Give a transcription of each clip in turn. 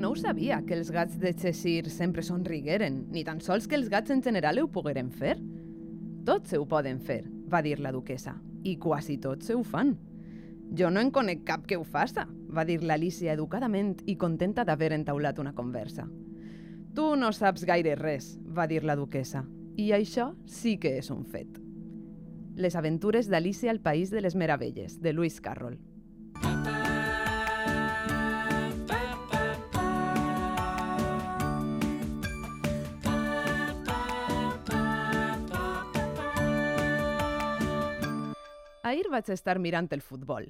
no ho sabia, que els gats de Cheshire sempre són rigueren, ni tan sols que els gats en general ho pogueren fer. Tots ho poden fer, va dir la duquesa, i quasi tots ho fan. Jo no en conec cap que ho faça, va dir l'Alicia educadament i contenta d'haver entaulat una conversa. Tu no saps gaire res, va dir la duquesa, i això sí que és un fet. Les aventures d'Alicia al País de les Meravelles, de Lewis Carroll. Ahir vaig estar mirant el futbol.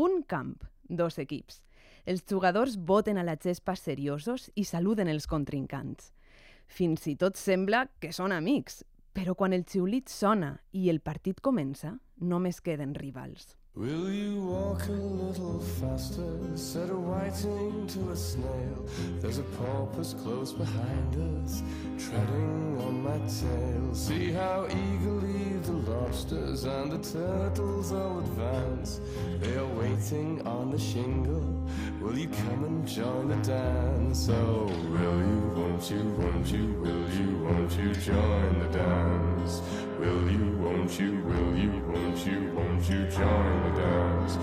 Un camp, dos equips. Els jugadors voten a la gespa seriosos i saluden els contrincants. Fins i tot sembla que són amics, però quan el xiulit sona i el partit comença, només queden rivals. Will you walk a little faster? Said a whiting to a snail. There's a porpoise close behind us, treading on my tail. See how eagerly the lobsters and the turtles all advance. They are waiting on the shingle. Will you come and join the dance? Oh, will you, won't you, won't you, will you, won't you join the dance? Will you, won't you, will you, won't you, won't you join the dance?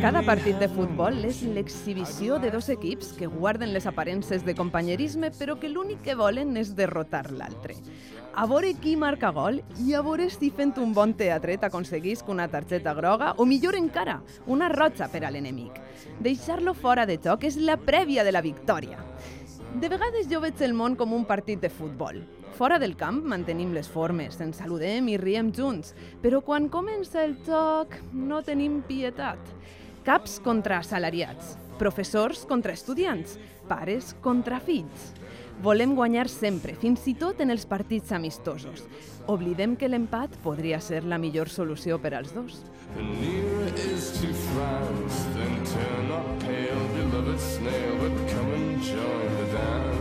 Cada partit de futbol és l'exhibició de dos equips que guarden les aparences de companyerisme però que l'únic que volen és derrotar l'altre. A veure qui marca gol i a veure si fent un bon teatret aconseguisc una targeta groga o millor encara, una roja per a l'enemic. Deixar-lo fora de joc és la prèvia de la victòria. De vegades jo veig el món com un partit de futbol. Fora del camp mantenim les formes, ens saludem i riem junts, però quan comença el joc no tenim pietat. Caps contra assalariats, professors contra estudiants, pares contra fills. Volem guanyar sempre, fins i tot en els partits amistosos. Oblidem que l'empat podria ser la millor solució per als dos. France, then turn not pale, beloved snail, but come and join the dance.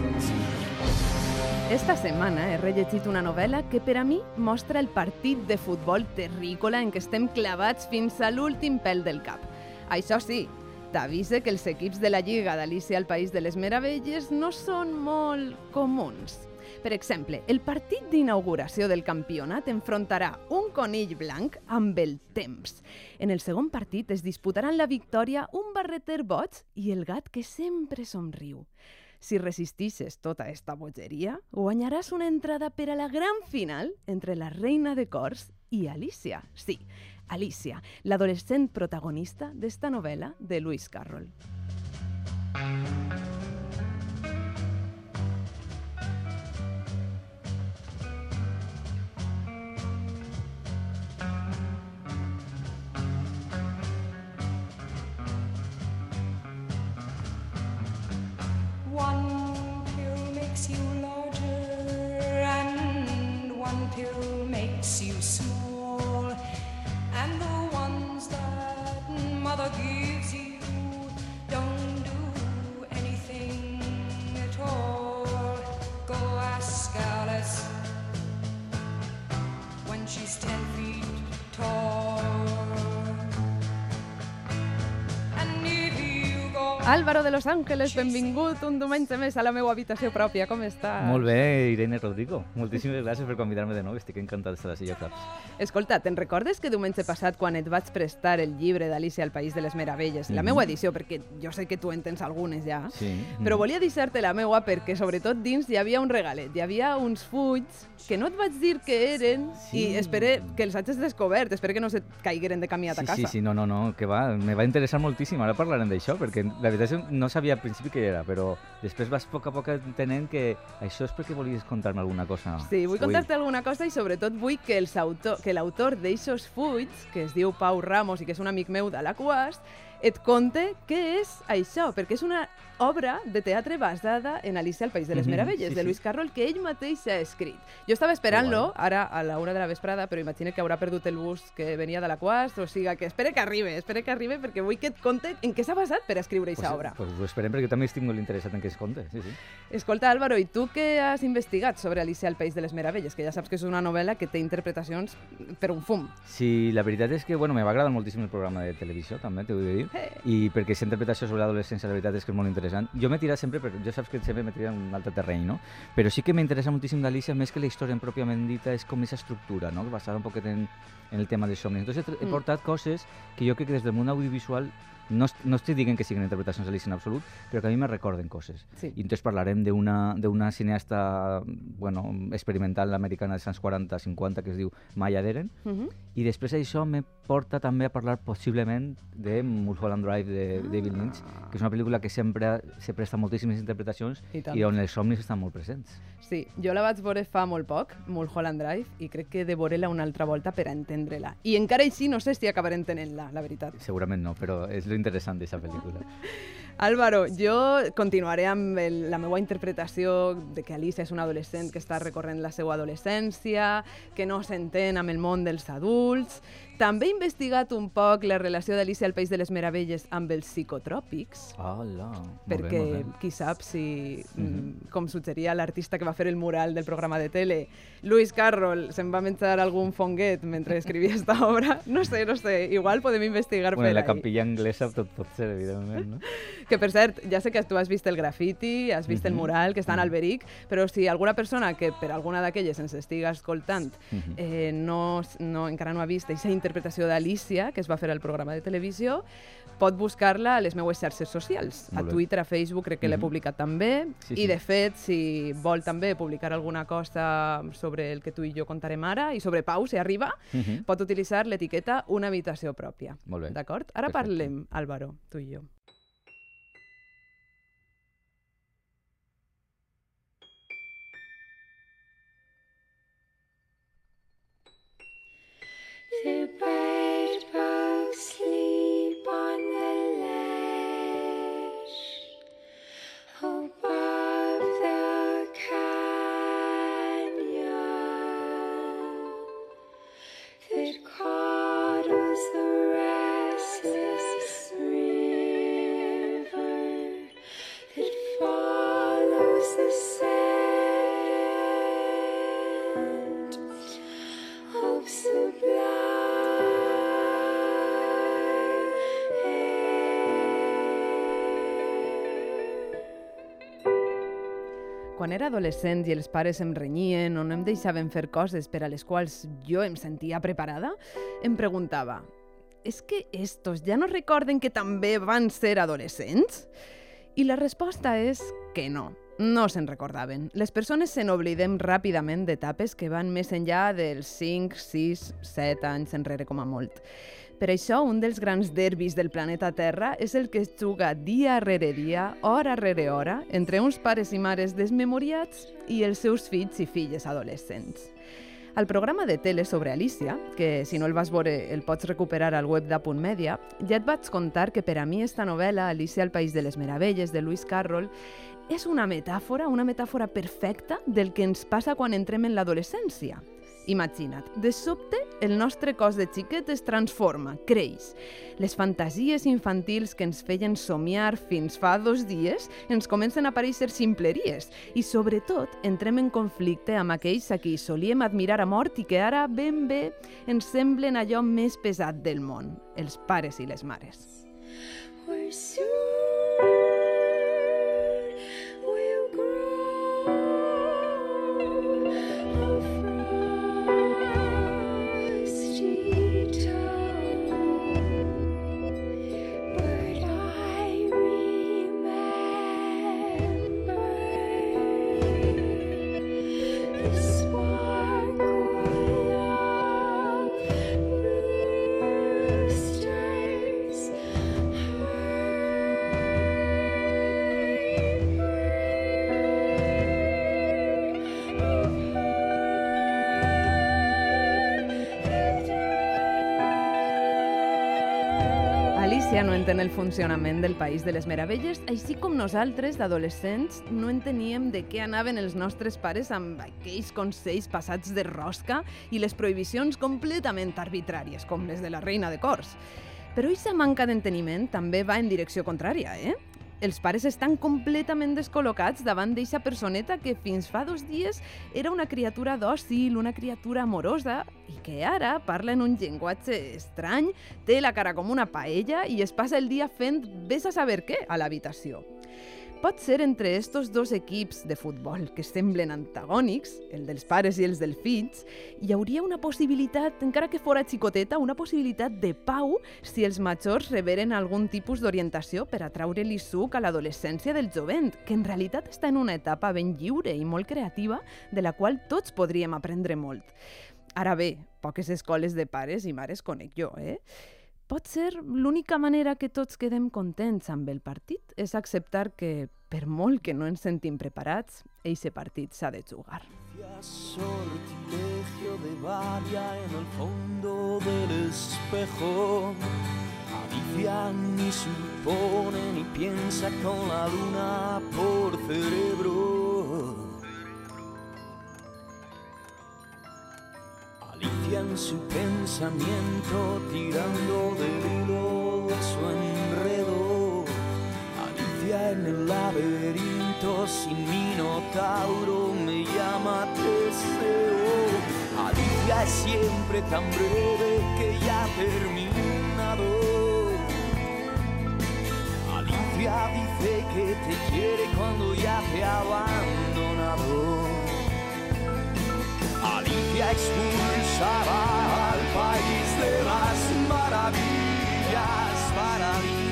Esta setmana he rellegit una novel·la que per a mi mostra el partit de futbol terrícola en què estem clavats fins a l'últim pèl del cap. Això sí, t'avise que els equips de la Lliga d'Alicia al País de les Meravelles no són molt comuns. Per exemple, el partit d'inauguració del campionat enfrontarà un conill blanc amb el temps. En el segon partit es disputaran la victòria un barreter boig i el gat que sempre somriu. Si resistixes tota esta bogeria, guanyaràs una entrada per a la gran final entre la reina de cors i Alicia. Sí, Alicia, l'adolescent protagonista d'esta novel·la de Lewis Carroll. One pill makes you larger, and one pill makes you small. And the ones that mother gives Álvaro de Los Ángeles, benvingut un diumenge més a la meva habitació pròpia. Com estàs? Molt bé, Irene Rodrigo. Moltíssimes gràcies per convidar-me de nou. Estic encantat d'estar a Silla Caps. Escolta, te'n recordes que diumenge passat, quan et vaig prestar el llibre d'Alicia al País de les Meravelles, la Mhm. meva edició, perquè jo sé que tu en tens algunes ja, Sí. però volia deixar-te la meua perquè sobretot dins hi havia un regalet, hi havia uns fulls que no et vaig dir que eren Sí. i espere que els hagis descobert, espero que no se caigueren de camí a ta Sí, casa. sí, sí, no, no, no, que va, me va interessar moltíssim, ara parlarem d'això, perquè la veritat és que no sabia al principi què era, però després vas a poc a poc entenent que això és perquè volies contar-me alguna cosa. Sí, vull contar-te alguna cosa i sobretot vull que els autor, que l'autor d'eixos fulls, que es diu Pau Ramos i que és un amic meu de la Quast, et conte què és això, perquè és una obra de teatre basada en Alicia al País de les Meravelles, sí, de. Lluís Carroll, que ell mateix ha escrit. Jo estava esperant-lo, ara a l'hora de la vesprada, però imagina que haurà perdut el bus que venia de la Quast, o sigui que espere que arribi, espere que arribi, perquè vull que et conte en què s'ha basat per escriure Pues aquesta obra. Pues ho esperem perquè jo també estic molt interessat en què es conte. Sí, sí. Escolta, Álvaro, i tu què has investigat sobre Alicia al País de les Meravelles? Que ja saps que és una novel·la que té interpretacions per un fum. Sí, la veritat és que bueno, me va agradar moltíssim el programa de televisió, també t'ho he de dir, Eh. i perquè aquesta interpretació sobre l'adolescència, la veritat és que és molt interessant. Jo m'he tirat sempre, per, jo saps que sempre m'he tirat en un altre terreny, no? Però sí que m'interessa moltíssim d'Alicia, més que la història en pròpiament dita, és com aquesta estructura, no? Basada un poquet en, en el tema dels somnis. Entonces he, he Mm. portat coses que jo crec que des del món audiovisual no, no estic dient que siguin interpretacions d'Alicia en absolut, però que a mi me recorden coses. Sí. I entonces parlarem d'una cineasta bueno, experimental americana dels anys 40-50 que es diu Maya Deren, Uh -huh. i després això me porta també a parlar possiblement de Mulholland Drive de Ah. David Lynch, que és una pel·lícula que sempre se presta moltíssimes interpretacions I tant. i on els somnis estan molt presents. Sí, jo la vaig veure fa molt poc, Mulholland Drive, i crec que he de veure-la una altra volta per entendre-la. I encara així no sé si acabaré entenent-la, la veritat. Segurament no, però és lo interessant d'aquesta pel·lícula. Álvaro, jo continuaré amb el, la meva interpretació de que Alicia és una adolescent que està recorrent la seva adolescència, que no s'entén amb el món dels adults. També he investigat un poc la relació d'Alicia al País de les Meravelles amb els psicotròpics, Hola, molt perquè bé, molt bé. qui sap si, mm Mhm. com suggeria l'artista que va fer el mural del programa de tele, Lewis Carroll, se'n va menjar algun fonguet mentre escrivia esta obra. No sé, no sé, igual podem investigar Bueno, per la ahí. campilla anglesa tot pot ser, evidentment, no? Que, per cert, ja sé que tu has vist el grafiti, has vist el Mhm. mural que està en Mhm. Alberic, però si alguna persona que per alguna d'aquelles ens estiga escoltant Mhm. eh, no, no, encara no ha vist aquesta interpretació d'Alicia, que es va fer al programa de televisió, pot buscar-la a les meues xarxes socials. A. Twitter, a Facebook, crec que l'he Mhm. publicat també. Sí, I, sí. de fet, si vol també publicar alguna cosa sobre el que tu i jo contarem ara, i sobre Pau, si arriba, Mhm. pot utilitzar l'etiqueta una habitació pròpia. Molt bé. D'acord? Ara Perfecte. parlem, Álvaro, tu i jo. The bedbugs Quan era adolescent i els pares em renyien o no em deixaven fer coses per a les quals jo em sentia preparada, em preguntava «És que estos ja no recorden que també van ser adolescents?» I la resposta és que no, no se'n recordaven. Les persones se n'oblidem ràpidament d'etapes que van més enllà dels 5, 6, 7 anys enrere com a molt. Per això, un dels grans derbis del planeta Terra és el que es juga dia rere dia, hora rere hora, entre uns pares i mares desmemoriats i els seus fills i filles adolescents. Al programa de tele sobre Alicia, que si no el vas veure el pots recuperar al web d'Apunt Media, ja et vaig contar que per a mi esta novel·la, Alicia al País de les Meravelles, de Lewis Carroll, és una metàfora, una metàfora perfecta del que ens passa quan entrem en l'adolescència. Imagina't, de sobte el nostre cos de xiquet es transforma, creix. Les fantasies infantils que ens feien somiar fins fa dos dies ens comencen a aparèixer ximpleries i, sobretot, entrem en conflicte amb aquells a qui solíem admirar a mort i que ara ben bé ens semblen allò més pesat del món, els pares i les mares. where soon entén el funcionament del País de les Meravelles, així com nosaltres, d'adolescents, no enteníem de què anaven els nostres pares amb aquells consells passats de rosca i les prohibicions completament arbitràries, com les de la reina de cors. Però aquesta manca d'enteniment també va en direcció contrària, eh? Els pares estan completament descol·locats davant d'eixa personeta que fins fa dos dies era una criatura dòcil, una criatura amorosa, i que ara parla en un llenguatge estrany, té la cara com una paella i es passa el dia fent vés a saber què a l'habitació. Pot ser entre estos dos equips de futbol que semblen antagònics, el dels pares i els dels fills, hi hauria una possibilitat, encara que fora xicoteta, una possibilitat de pau si els majors reberen algun tipus d'orientació per atraure-li suc a l'adolescència del jovent, que en realitat està en una etapa ben lliure i molt creativa, de la qual tots podríem aprendre molt. Ara bé, poques escoles de pares i mares conec jo, eh? Pot ser l'única manera que tots quedem contents amb el partit és acceptar que, per molt que no ens sentim preparats, eixe partit s'ha de jugar. de. En su pensamiento tirando del hilo su enredo. Alicia en el laberinto sin minotauro me llama Teseo. Alicia es siempre tan breve que ya ha terminado. Alicia dice que te quiere cuando ya te ha abandonado. Alicia expulsaba al país de las maravillas. para Alicia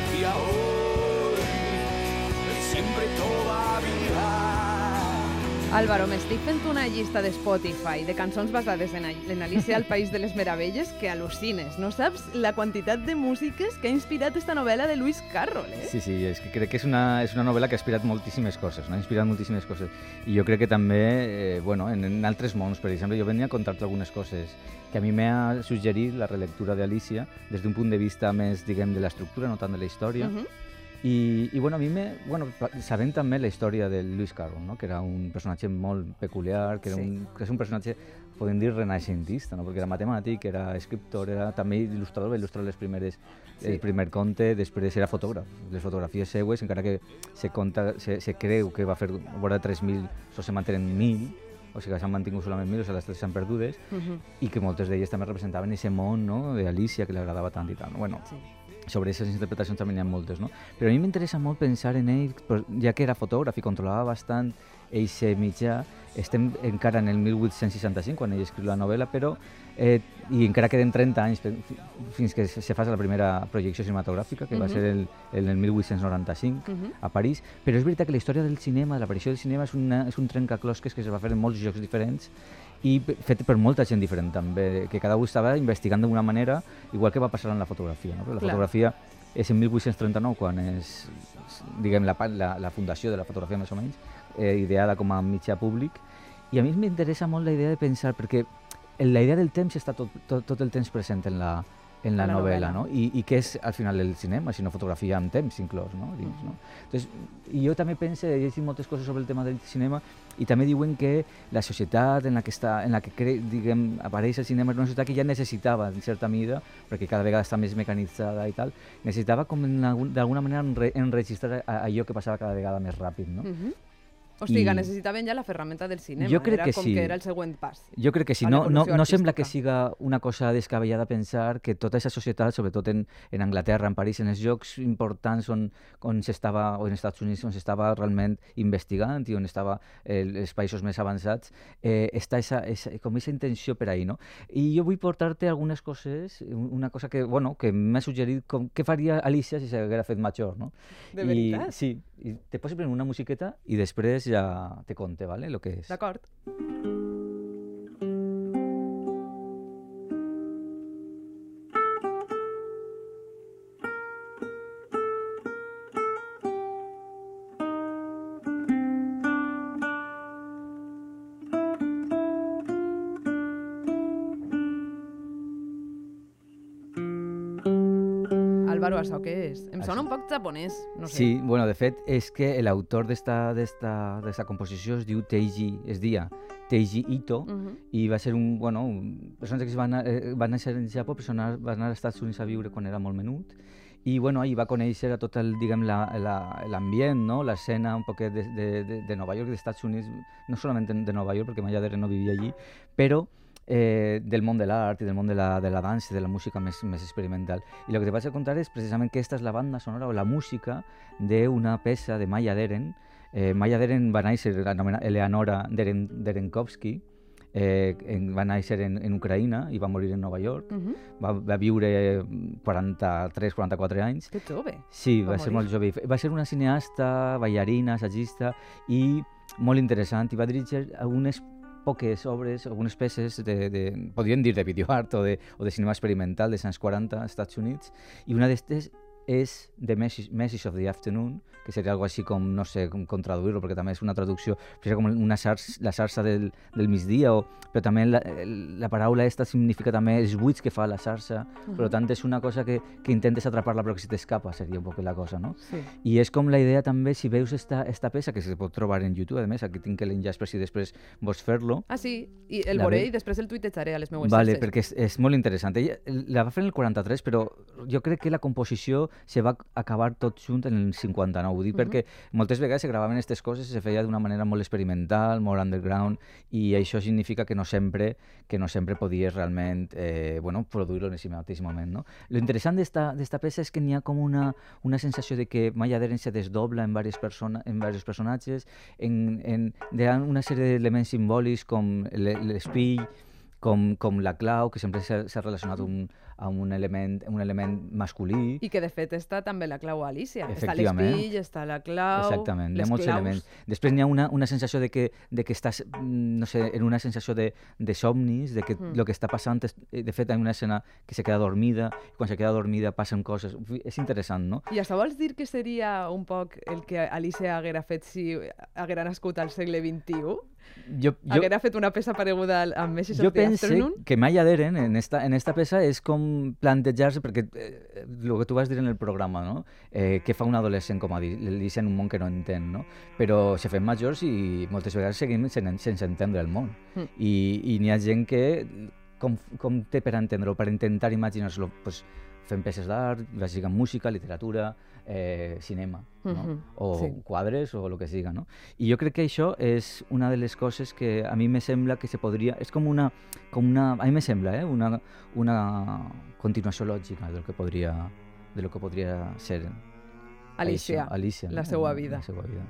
Álvaro, m'estic fent una llista de Spotify de cançons basades en, en Alicia al País de les Meravelles que al·lucines. No saps la quantitat de músiques que ha inspirat esta novel·la de Lewis Carroll, eh? Sí, sí, és que crec que és una, és una novel·la que ha inspirat moltíssimes coses, no? ha inspirat moltíssimes coses. I jo crec que també, eh, bueno, en, en altres mons, per exemple, jo venia a contar-te algunes coses que a mi m'ha suggerit la relectura d'Alicia des d'un punt de vista més, diguem, de l'estructura, no tant de la història. Uh -huh. I, I bueno, a mi me, bueno, sabent també la història de Lewis Carroll, no? que era un personatge molt peculiar, que, era Sí. un, que és un personatge, podem dir, renaixentista, no? perquè era matemàtic, era escriptor, era també il·lustrador, va il·lustrar les primeres, Sí. el primer conte, després era fotògraf. Les fotografies seues, encara que se, conta, se, se creu que va fer vora 3.000, so se mantenen 1.000, o sigui que s'han mantingut solament 1.000, o sigui, les tres s'han perdudes, Uh -huh. i que moltes d'elles també representaven aquest món no? d'Alicia, que li agradava tant i tant. Bueno, Sí. Sobre aquestes interpretacions també n'hi ha moltes, no? Però a mi m'interessa molt pensar en ell, ja que era fotògraf i controlava bastant eixe mitjà, estem encara en el 1865, quan ell escriu la novel·la, però eh, i encara queden 30 anys fins que se faci la primera projecció cinematogràfica, que va Mhm. ser el, el, el 1895 Mhm. a París, però és veritat que la història del cinema, de l'aparició del cinema, és, una, és un trencaclosques que es va fer en molts llocs diferents i fet per molta gent diferent també, que cada un estava investigant d'una manera, igual que va passar en la fotografia. No? Però la Clar. fotografia és en 1839, quan és, diguem, la, la, la fundació de la fotografia més o menys, eh, ideada com a mitjà públic, i a mi m'interessa molt la idea de pensar, perquè la idea del temps està tot, tot, tot el temps present en la, en la, la novel·la, novel·la. no? I, i què és al final el cinema, sinó fotografia amb temps inclòs, no? Dins, no? Entonces, i jo també penso, he llegit moltes coses sobre el tema del cinema i també diuen que la societat en la que, està, en la que cre, diguem, apareix el cinema és una societat que ja necessitava, en certa mida, perquè cada vegada està més mecanitzada i tal, necessitava com d'alguna manera enre, enregistrar allò que passava cada vegada més ràpid, no? Uh -huh. O sigui, I- necessitaven ja la ferramenta del cinema. Jo crec era que com sí. que era el següent pas. Jo crec que sí, no, no, no sembla que siga una cosa descabellada pensar que tota aquesta societat, sobretot en, en Anglaterra, en París, en els llocs importants on, on s'estava, o en Estats Units, on s'estava realment investigant i on estava eh, els països més avançats, eh, està esa, esa, com aquesta intenció per ahí, no? I jo vull portar-te algunes coses, un- una cosa que, bueno, que m'ha suggerit com, què faria Alicia si s'haguera fet major, no? De I, veritat? sí, i te poso primero una musiqueta i després ja te conte, ¿vale? Lo que és. D'acord. Álvaro, és? Em sona Això- un poc japonès, no sé. Sí, bueno, de fet, és que l'autor d'esta composició es diu Teiji, es dia Teiji Ito, Uh -huh. i va ser un, bueno, un personatge que va, anar, eh, va néixer en Japó, però va anar als Estats Units a viure quan era molt menut, i bueno, ahir va conèixer a tot el, diguem, la- la- l'ambient, no? l'escena un poquet de, de, de, de Nova York, dels Estats Units, no solament de Nova York, perquè Maya Deren no vivia allí, però eh, del món de l'art i del món de la, de la dansa i de la música més, més experimental. I el que te vaig a contar és precisament que aquesta és la banda sonora o la música d'una peça de Maya Deren. Eh, Maya Deren va néixer anomenada Eleonora Deren, Derenkovsky, eh, en, va néixer en, en Ucraïna i va morir en Nova York. Mhm. Va, va viure 43-44 anys. Que jove. Sí, Va va, ser morir. molt jove. Va ser una cineasta, ballarina, assagista i molt interessant. I va dirigir algunes poques obres, algunes peces de, de podríem dir de videoart o de, o de cinema experimental dels anys 40 als Estats Units i una d'estes és The Message, of the Afternoon, que seria algo així com, no sé com, com traduir-ho, perquè també és una traducció, seria com una xarxa, la xarxa del, del migdia, o, però també la, la paraula esta significa també els buits que fa la xarxa, per tant és una cosa que, que intentes atrapar-la però que se t'escapa, seria un poc la cosa, no? Sí. I és com la idea també, si veus esta, esta peça, que se pot trobar en YouTube, a més, aquí tinc l'enllaç per si després vols fer-lo, Ah, sí, i el veuré ve- i després el tuitejaré a les meues Vale, xarxes. perquè és, és molt interessant. Ella la va fer en el 43, però jo crec que la composició se va acabar tot junt en el 59. Ho dic perquè moltes vegades se gravaven aquestes coses i se feia d'una manera molt experimental, molt underground, i això significa que no sempre que no sempre podies realment eh, bueno, produir-lo en aquest mateix moment. No? Lo interessant d'esta peça és que n'hi ha com una, una sensació de que Maya Deren se desdobla en diversos, persona, en diversos personatges, en, en, hi ha una sèrie d'elements simbòlics com l'e- l'espill, com, com la clau, que sempre s'ha relacionat un, amb un element, un element masculí. I que de fet està també la clau Alicia. Està l'espill, està la clau, Exactament, hi ha molts claus. elements. Després n'hi ha una, una sensació de que, de que estàs, mm, no sé, en una sensació de, de somnis, de que Mm. el que està passant, és, eh, de fet, hi ha una escena que se queda dormida, i quan se queda dormida passen coses. És interessant, no? I això vols dir que seria un poc el que Alicia haguera fet si haguera nascut al segle XXI? Jo, jo, Haguera fet una peça pareguda amb jo of the penso Afternoon? que Maya Deren en esta, en esta peça és com plantejar-se, perquè eh, el que tu vas dir en el programa, no? eh, que fa un adolescent com a Alicia en un món que no entén, no? però se fem majors i moltes vegades seguim sen, sense entendre el món. Mm. I, i n'hi ha gent que, com, com té per entendre-ho, per intentar imaginar-se-lo, pues, fent peces d'art, ja sigui música, literatura, eh, cinema, no? Mhm, o sí. quadres o el que siga. No? I jo crec que això és una de les coses que a mi me sembla que se podria... És com una... Com una a mi me sembla, eh? una, una continuació lògica del que podria, de lo que podria ser Alicia, això, Alicia la no? seua vida. La seua vida.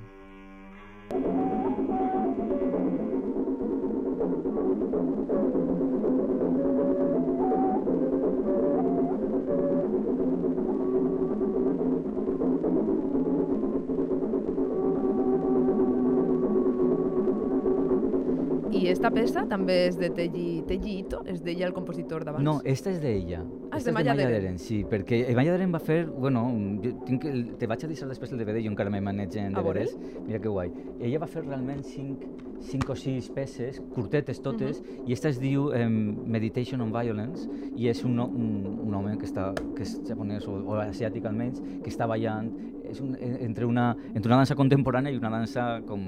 Peça també és de Teji, Teji Ito, és d'ella el compositor d'abans. No, esta és d'ella. Ah, és de Maya Deren. Sí, perquè eh, Maya Deren va fer... Bueno, jo tinc el, te vaig a deixar després el DVD, jo encara me manejo en A veure. DVDs. Mira que guai. Ella va fer realment cinc, cinc o sis peces, curtetes totes, i esta es diu um, Meditation on Violence, i és un, un, un home que, està, que és japonès o, o asiàtic almenys, que està ballant és un, eh, entre, una, entre una dansa contemporània i una dansa com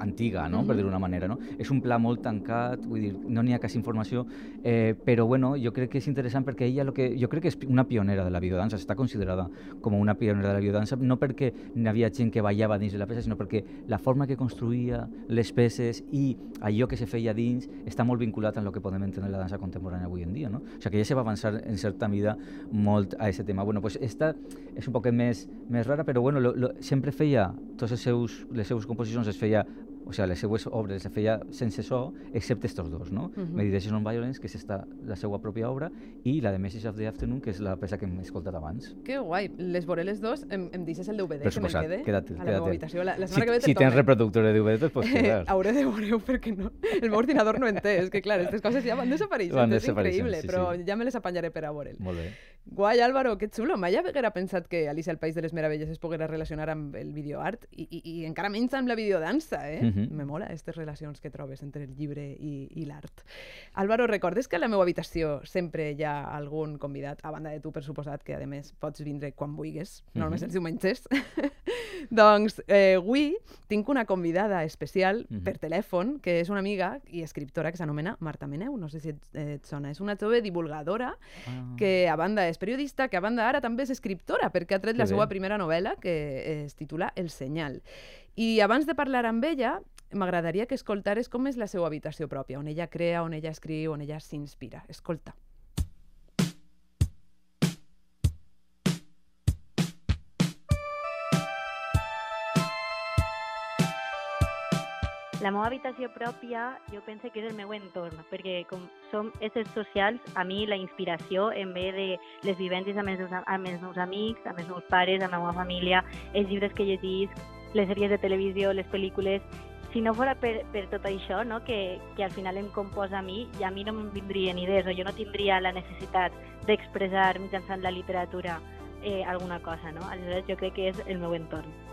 antiga, no? per dir-ho d'una manera. No? És un pla molt tancat, vull dir, no n'hi ha quasi informació, eh, però bueno, jo crec que és interessant perquè ella lo que, jo crec que és una pionera de la biodansa, està considerada com una pionera de la biodansa, no perquè n'hi havia gent que ballava dins de la peça, sinó perquè la forma que construïa les peces i allò que se feia dins està molt vinculat amb el que podem entendre la dansa contemporània avui en dia. No? O sigui que ella se va avançar en certa mida molt a aquest tema. Bueno, pues esta és un poquet més, més rara, però bueno, lo, lo, sempre feia, tots els seus, les seues composicions es feia o sigui, les seues obres les feia sense so, excepte estos dos, no? Mhm. Meditation on Violence, que és esta, la seva pròpia obra, i la de Message of the Afternoon, que és la peça que hem escoltat abans. Que guai. Les veuré les dos, em, em deixes el DVD Per que suposat, quede queda't- a la meva habitació. La, la Si, que ve si tens reproductor de DVD, te'l pots quedar. Hauré de veure-ho perquè no. El meu ordinador no en té, és que clar, aquestes coses ja van desapareixent, Van és increïble, sí, però sí. ja me les apanyaré per a veure'l. Molt bé. Guai, Álvaro, que xulo. Mai haguera pensat que Alicia al País de les Meravelles es poguera relacionar amb el videoart i, i, i encara menys amb la videodansa, eh? Mhm. Me mola aquestes relacions que trobes entre el llibre i, i l'art. Álvaro, recordes que a la meva habitació sempre hi ha algun convidat, a banda de tu, per suposat, que a més pots vindre quan vulguis, no només Mhm. els diumenges. doncs eh, avui tinc una convidada especial Mhm. per telèfon, que és una amiga i escriptora que s'anomena Marta Meneu, no sé si et, et sona. És una jove divulgadora Ah. que a banda és periodista, que a banda ara també és escriptora, perquè ha tret la seva primera novel·la, que es titula El senyal. I abans de parlar amb ella, m'agradaria que escoltares com és la seva habitació pròpia, on ella crea, on ella escriu, on ella s'inspira. Escolta. La meva habitació pròpia jo penso que és el meu entorn, perquè com som éssers socials, a mi la inspiració en ve de les vivències amb els, amb els meus amics, amb els meus pares, amb la meva família, els llibres que llegís, les sèries de televisió, les pel·lícules... Si no fora per, per tot això, no? que, que al final em composa a mi, i a mi no em vindrien idees, o jo no tindria la necessitat d'expressar mitjançant la literatura eh, alguna cosa. No? Aleshores jo crec que és el meu entorn.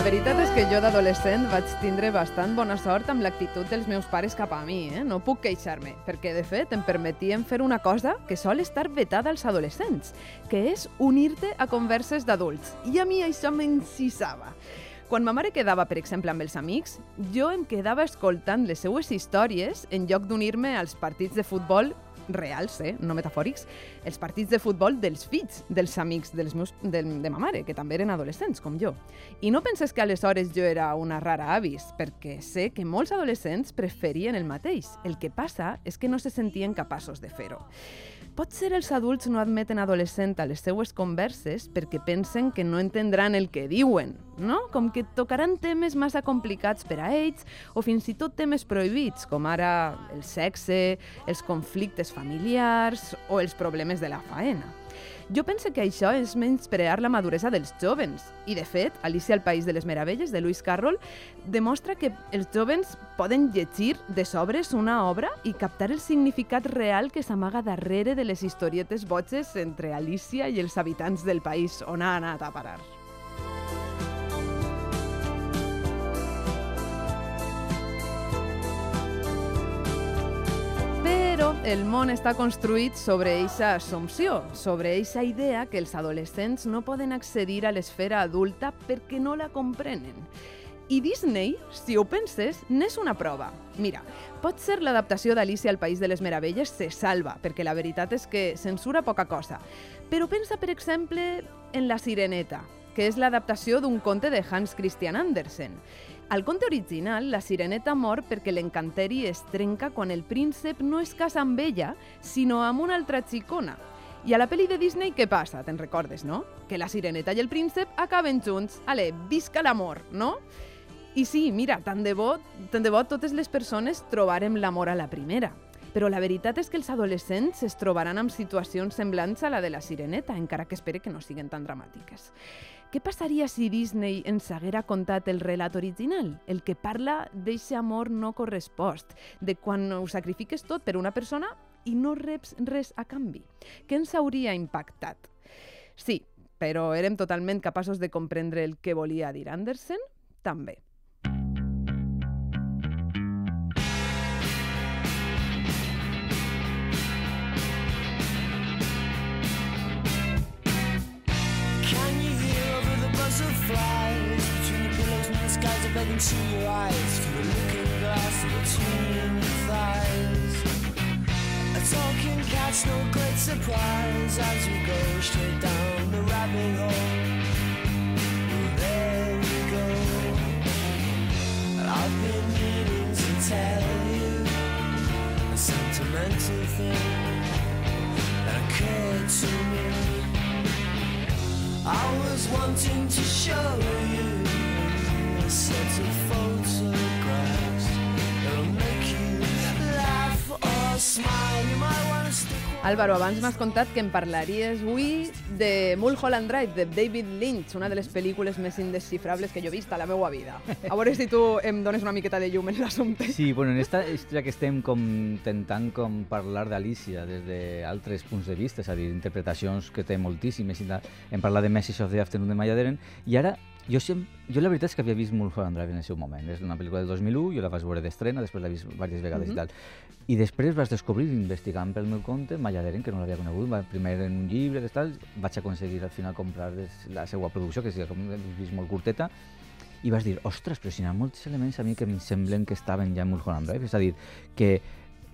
La veritat és que jo d'adolescent vaig tindre bastant bona sort amb l'actitud dels meus pares cap a mi, eh? no puc queixar-me, perquè de fet em permetien fer una cosa que sol estar vetada als adolescents, que és unir-te a converses d'adults. I a mi això m'encisava. Quan ma mare quedava, per exemple, amb els amics, jo em quedava escoltant les seues històries en lloc d'unir-me als partits de futbol reals, eh? no metafòrics, els partits de futbol dels fills dels amics dels meus, de, de ma mare, que també eren adolescents, com jo. I no penses que aleshores jo era una rara avis, perquè sé que molts adolescents preferien el mateix. El que passa és que no se sentien capaços de fer-ho. Potser els adults no admeten adolescent a les seues converses perquè pensen que no entendran el que diuen, no? Com que tocaran temes massa complicats per a ells o fins i tot temes prohibits, com ara el sexe, els conflictes familiars o els problemes de la faena. Jo penso que això és menysprear la maduresa dels jovens. I, de fet, Alicia al País de les Meravelles, de Lewis Carroll, demostra que els jovens poden llegir de sobres una obra i captar el significat real que s'amaga darrere de les historietes boges entre Alicia i els habitants del país on ha anat a parar. Però el món està construït sobre eixa assumpció, sobre eixa idea que els adolescents no poden accedir a l'esfera adulta perquè no la comprenen. I Disney, si ho penses, n'és una prova. Mira, pot ser l'adaptació d'Alicia al País de les Meravelles se salva, perquè la veritat és que censura poca cosa. Però pensa, per exemple, en La Sireneta, que és l'adaptació d'un conte de Hans Christian Andersen. Al conte original, la sireneta mor perquè l'encanteri es trenca quan el príncep no es casa amb ella, sinó amb una altra xicona. I a la pel·li de Disney què passa? Te'n recordes, no? Que la sireneta i el príncep acaben junts. Ale, visca l'amor, no? I sí, mira, tant de bo, tant de bo totes les persones trobarem l'amor a la primera. Però la veritat és que els adolescents es trobaran amb situacions semblants a la de la sireneta, encara que espere que no siguin tan dramàtiques. Què passaria si Disney ens haguera contat el relat original, el que parla d'eixe amor no correspost, de quan ho sacrifiques tot per una persona i no reps res a canvi? Què ens hauria impactat? Sí, però érem totalment capaços de comprendre el que volia dir Andersen? També. Flies Between the pillows and the skies I can see your eyes. Through the looking glass between your thighs. A talking cat's no great surprise. As we go straight down the rabbit hole. Well, there we go. I've been meaning to tell you A sentimental thing That occurred to me I was wanting to show you a set of photographs Álvaro, abans m'has contat que em parlaries avui de Mulholland Drive, de David Lynch, una de les pel·lícules més indesxifrables que jo he vist a la meva vida. A veure si tu em dones una miqueta de llum en l'assumpte. Sí, bueno, en esta història que estem com intentant com parlar d'Alicia des d'altres punts de vista, és a dir, interpretacions que té moltíssimes, hem parlat de Message of the Afternoon de Maya Deren, i ara jo, sem jo la veritat és que havia vist Mulholland Drive en el seu moment. És una pel·lícula del 2001, jo la vaig veure d'estrena, després l'he vist diverses vegades Mhm. i tal. I després vas descobrir, investigant pel meu compte, Maya Deren, que no l'havia conegut, va, primer en un llibre, tal, vaig aconseguir al final comprar la seva producció, que és com he vist molt curteta, i vas dir, ostres, però si hi ha molts elements a mi que em semblen que estaven ja en Mulholland Drive. És a dir, que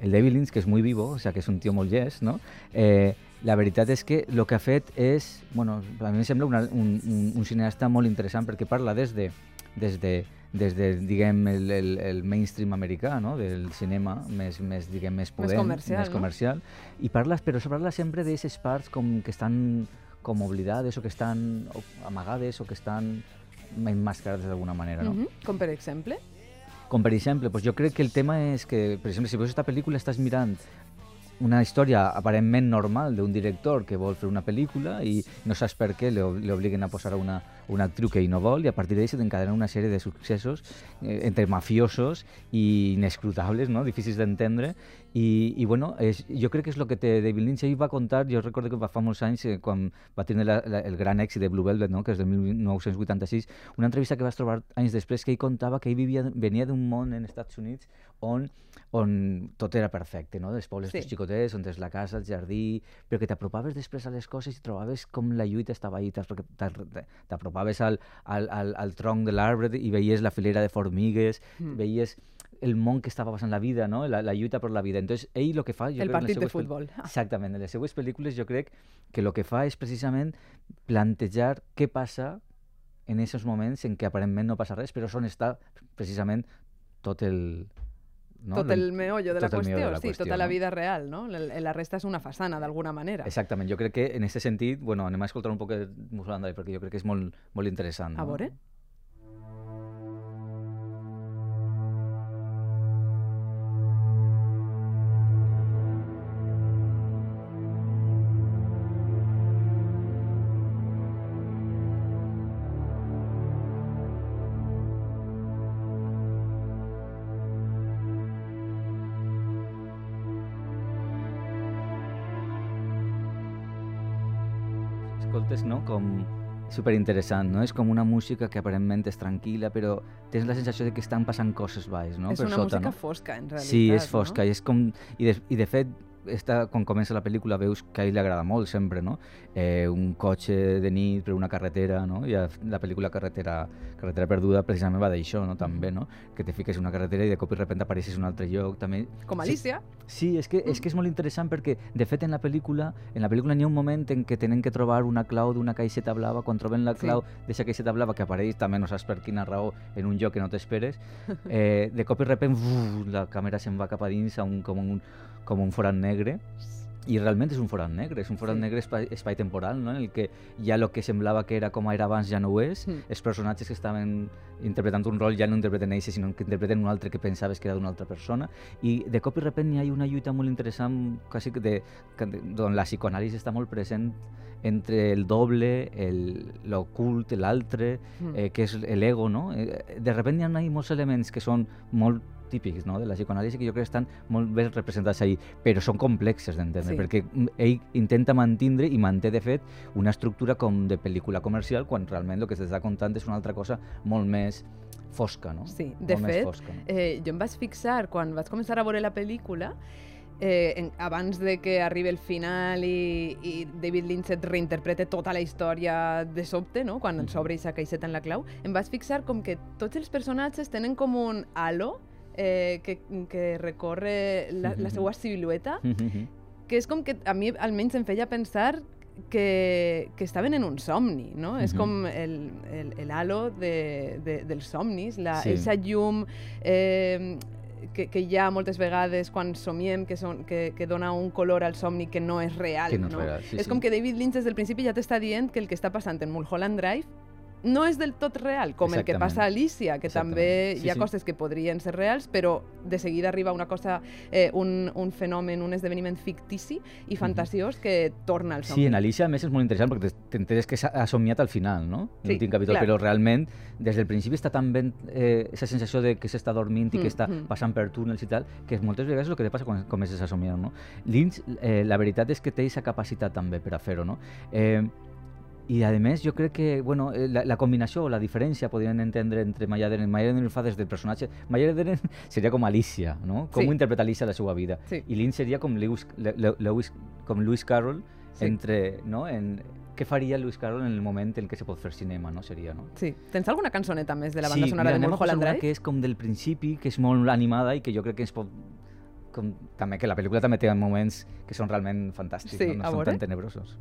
el David Lynch, que és muy vivo, o sea, que és un tio molt llest, no? Eh, la veritat és que el que ha fet és, bueno, a mi em sembla una, un, un, un cineasta molt interessant perquè parla des de, des de, des de diguem, el, el, el mainstream americà, no? del cinema més, més, diguem, més potent, comercial, més no? comercial i parla, però se parla sempre d'aquestes parts com que estan com oblidades o que estan amagades o que estan enmascarades d'alguna manera, no? Mhm, Com per exemple? Com per exemple, doncs jo crec que el tema és que, per exemple, si veus aquesta pel·lícula estàs mirant una història aparentment normal d'un director que vol fer una pel·lícula i no saps per què li ob- li obliguen a posar una, una actriu que ell no vol i a partir se t'encadenen una sèrie de successos eh, entre mafiosos i inescrutables, no? difícils d'entendre i, i bueno, és, jo crec que és el que té David Lynch. Ell va contar, jo recordo que va fa molts anys, eh, quan va tenir la, la, el gran èxit de Blue Velvet, no? que és de 1986, una entrevista que vas trobar anys després que ell contava que ell vivia, venia d'un món en Estats Units on on tot era perfecte, no? Els pobles Sí. sí. xicotets, on tens la casa, el jardí, però que t'apropaves després a les coses i trobaves com la lluita estava ahí, t'apro- t'a- t'apropaves al, al, al, al tronc de l'arbre i veies la filera de formigues, Mm. veies el món que estava passant la vida, no? la, la lluita per la vida. Entonces, ell el que fa... Jo El crec, partit de seues pel- futbol. Exactament, en les seues pel·lícules jo crec que el que fa és precisament plantejar què passa en aquests moments en què aparentment no passa res, però on està precisament tot el... No? tot el meollo de la tot el qüestió, de la sí, qüestió, tota la no? vida real, no? La, la resta és una façana, d'alguna manera. Exactament, jo crec que en aquest sentit, bueno, anem a escoltar un poc de Mulholland Drive perquè jo crec que és molt, molt interessant. A no? veure. Escoltes, no? Com superinteressant, no? És com una música que aparentment és tranquil·la, però tens la sensació de que estan passant coses baix, no? és per una sota, música no? fosca, en realitat. Sí, és fosca No? i és com... I de, i de fet, esta, quan comença la pel·lícula veus que a ell li agrada molt sempre, no? Eh, un cotxe de nit per una carretera, no? I la pel·lícula Carretera, carretera Perduda precisament va d'això, no? També, no? Que te fiques en una carretera i de cop i repente apareixes en un altre lloc, també... Com Sí, Alicia. Sí, és que, és que és molt interessant perquè, de fet, en la pel·lícula en la pel·lícula n'hi ha un moment en què tenen que trobar una clau d'una caixeta blava, quan troben la Sí. clau d'aquesta caixeta blava que apareix, també no saps per quina raó, en un lloc que no t'esperes, eh, de cop i repent uf, la càmera se'n va cap a dins a un, com, un, com un forat negre i realment és un forat negre, és un forat Sí. negre espai, espai temporal, no? en el que ja el que semblava que era com era abans ja no ho és, Mm. els personatges que estaven interpretant un rol ja no interpreten ells, sinó que interpreten un altre que pensaves que era d'una altra persona, i de cop i repent hi ha una lluita molt interessant, quasi que de, que de, on la psicoanàlisi està molt present entre el doble, el- l'ocult, l'altre, Mm. eh, que és l'ego, no? Eh, de repente hi ha molts elements que són molt típics no? de la psicoanàlisi que jo crec que estan molt ben representats ahí, però són complexes d'entendre, Sí. perquè mm, ell intenta mantindre i manté, de fet, una estructura com de pel·lícula comercial, quan realment el que s'està contant és una altra cosa molt més fosca, no? Sí, de molt fet, fosca, no? Eh, jo em vaig fixar, quan vaig començar a veure la pel·lícula, eh, en, abans de que arribi el final i, i David Lynch et reinterprete tota la història de sobte, no? quan Mhm. s'obre aquesta caixeta en la clau, em vaig fixar com que tots els personatges tenen com un halo eh, que, que recorre la, la seva silueta, que és com que a mi almenys em feia pensar que, que estaven en un somni, no? És Mhm. com el, el, el halo de, de, dels somnis, la, Sí. esa llum eh, que, que hi ha moltes vegades quan somiem, que, son, que, que dona un color al somni que no és real. Que no és real, sí, és sí. com que David Lynch des del principi ja t'està dient que el que està passant en Mulholland Drive no és del tot real, com el que passa a Alicia, que també. Sí, hi ha sí. coses que podrien ser reals, però de seguida arriba una cosa, eh, un, un fenomen, un esdeveniment fictici i fantasiós que torna al somni. Sí, en Alicia, a més, és molt interessant perquè t'enteres que s'ha ha somiat al final, no? Sí, L'últim capítol, clar. però realment, des del principi està tan ben eh, esa sensació de que s'està dormint i que Mm, està mm. passant per túnels i tal, que moltes vegades és el que te passa quan comences a somiar, no? Lynch, eh, la veritat és que té aquesta capacitat també per a fer-ho, no? Eh, i a més, jo crec que bueno, eh, la, la combinació o la diferència podrien entendre entre Maya Deren. Maya Deren fa des del personatge... Maya Deren seria com Alicia, no? Com Sí. ho interpreta Alicia la seva vida. Sí. I Lynch seria com Lewis, Le- Le- Lewis, com Lewis Carroll Sí. entre, no? En, què faria Lewis Carroll en el moment en què se pot fer cinema, no? Seria, no? Sí. Tens alguna cançoneta més de la banda sí, sonora mira, de Mulholland Drive? que és com del principi, que és molt animada i que jo crec que ens pot com, també que la pel·lícula també té moments que són realment fantàstics, Sí, no, no són tan tenebrosos.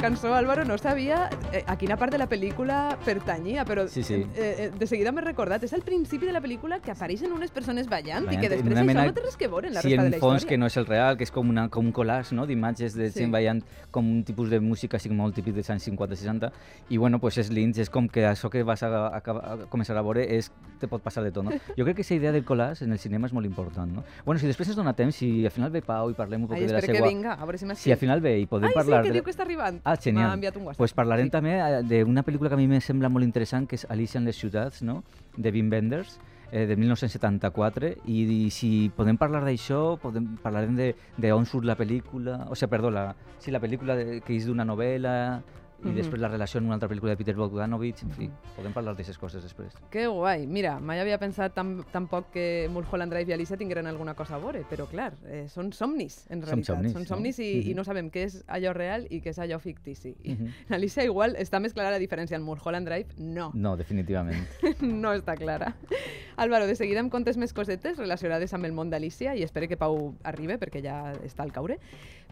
Cançó, Álvaro, no sabia eh, a quina part de la pel·lícula pertanyia, però Sí, sí. Eh, eh, de seguida m'he recordat. És al principi de la pel·lícula que apareixen unes persones ballant i Ballant, que en després una això mena- no té res que veure en la sí, resta de en la fons història. que no és el real, que és com, una, com un collage no? d'imatges de Sí. gent ballant com un tipus de música així molt típic dels anys 50-60 i bueno, pues és Lynch, és com que això que vas a, a, a, començar a veure és, te pot passar de tot, no? Jo crec que aquesta idea del collage en el cinema és molt important, no? Bueno, si després es dona temps, si al final ve Pau i parlem un poc Ai, de la espera seva... que vinga, a veure si m'has Si al final ve i podem Ai, parlar... sí, que de... diu que està arribant. Ah, genial. M'ha enviat un WhatsApp. pues parlarem Sí. també eh, d'una pel·lícula que a mi me sembla molt interessant, que és Alicia en les ciutats, no? de Wim Wenders, eh, de 1974, i, i si podem parlar d'això, podem, parlarem de, de on surt la pel·lícula, o sigui, perdó, la, sí, la pel·lícula de, que és d'una novel·la, i després la relació amb una altra pel·lícula de Peter Bogdanovich, en fi, podem parlar d'aquestes coses després. Que guai. Mira, mai havia pensat tam tampoc que Mulholland Drive i Alicia tingueren alguna cosa a veure, però clar, eh, són somnis, en realitat. somnis, són no? somnis i, i Mhm. no sabem què és allò real i què és allò fictici. I. En Alicia igual està més clara la diferència. En Mulholland Drive, no. No, definitivament. no està clara. Álvaro, de seguida em contes més cosetes relacionades amb el món d'Alicia i espero que Pau arribi perquè ja està al caure.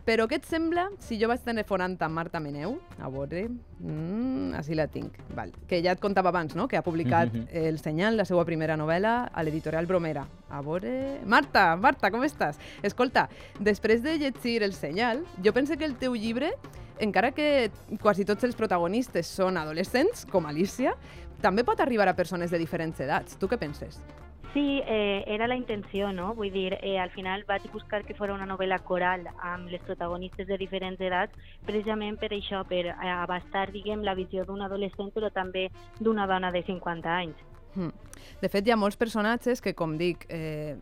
Però què et sembla si jo vaig telefonant amb Marta Meneu? A veure... Mm, així la tinc. Val. Que ja et contava abans, no?, que ha publicat Mhm. El Senyal, la seva primera novel·la, a l'editorial Bromera. A veure... Marta, Marta, com estàs? Escolta, després de llegir El Senyal, jo pense que el teu llibre, encara que quasi tots els protagonistes són adolescents, com Alicia, també pot arribar a persones de diferents edats. Tu què penses? Sí, eh, era la intenció, no? Vull dir, eh, al final vaig buscar que fos una novel·la coral amb les protagonistes de diferents edats, precisament per això, per eh, abastar, diguem, la visió d'un adolescent, però també d'una dona de 50 anys. Hmm. De fet, hi ha molts personatges que, com dic, eh,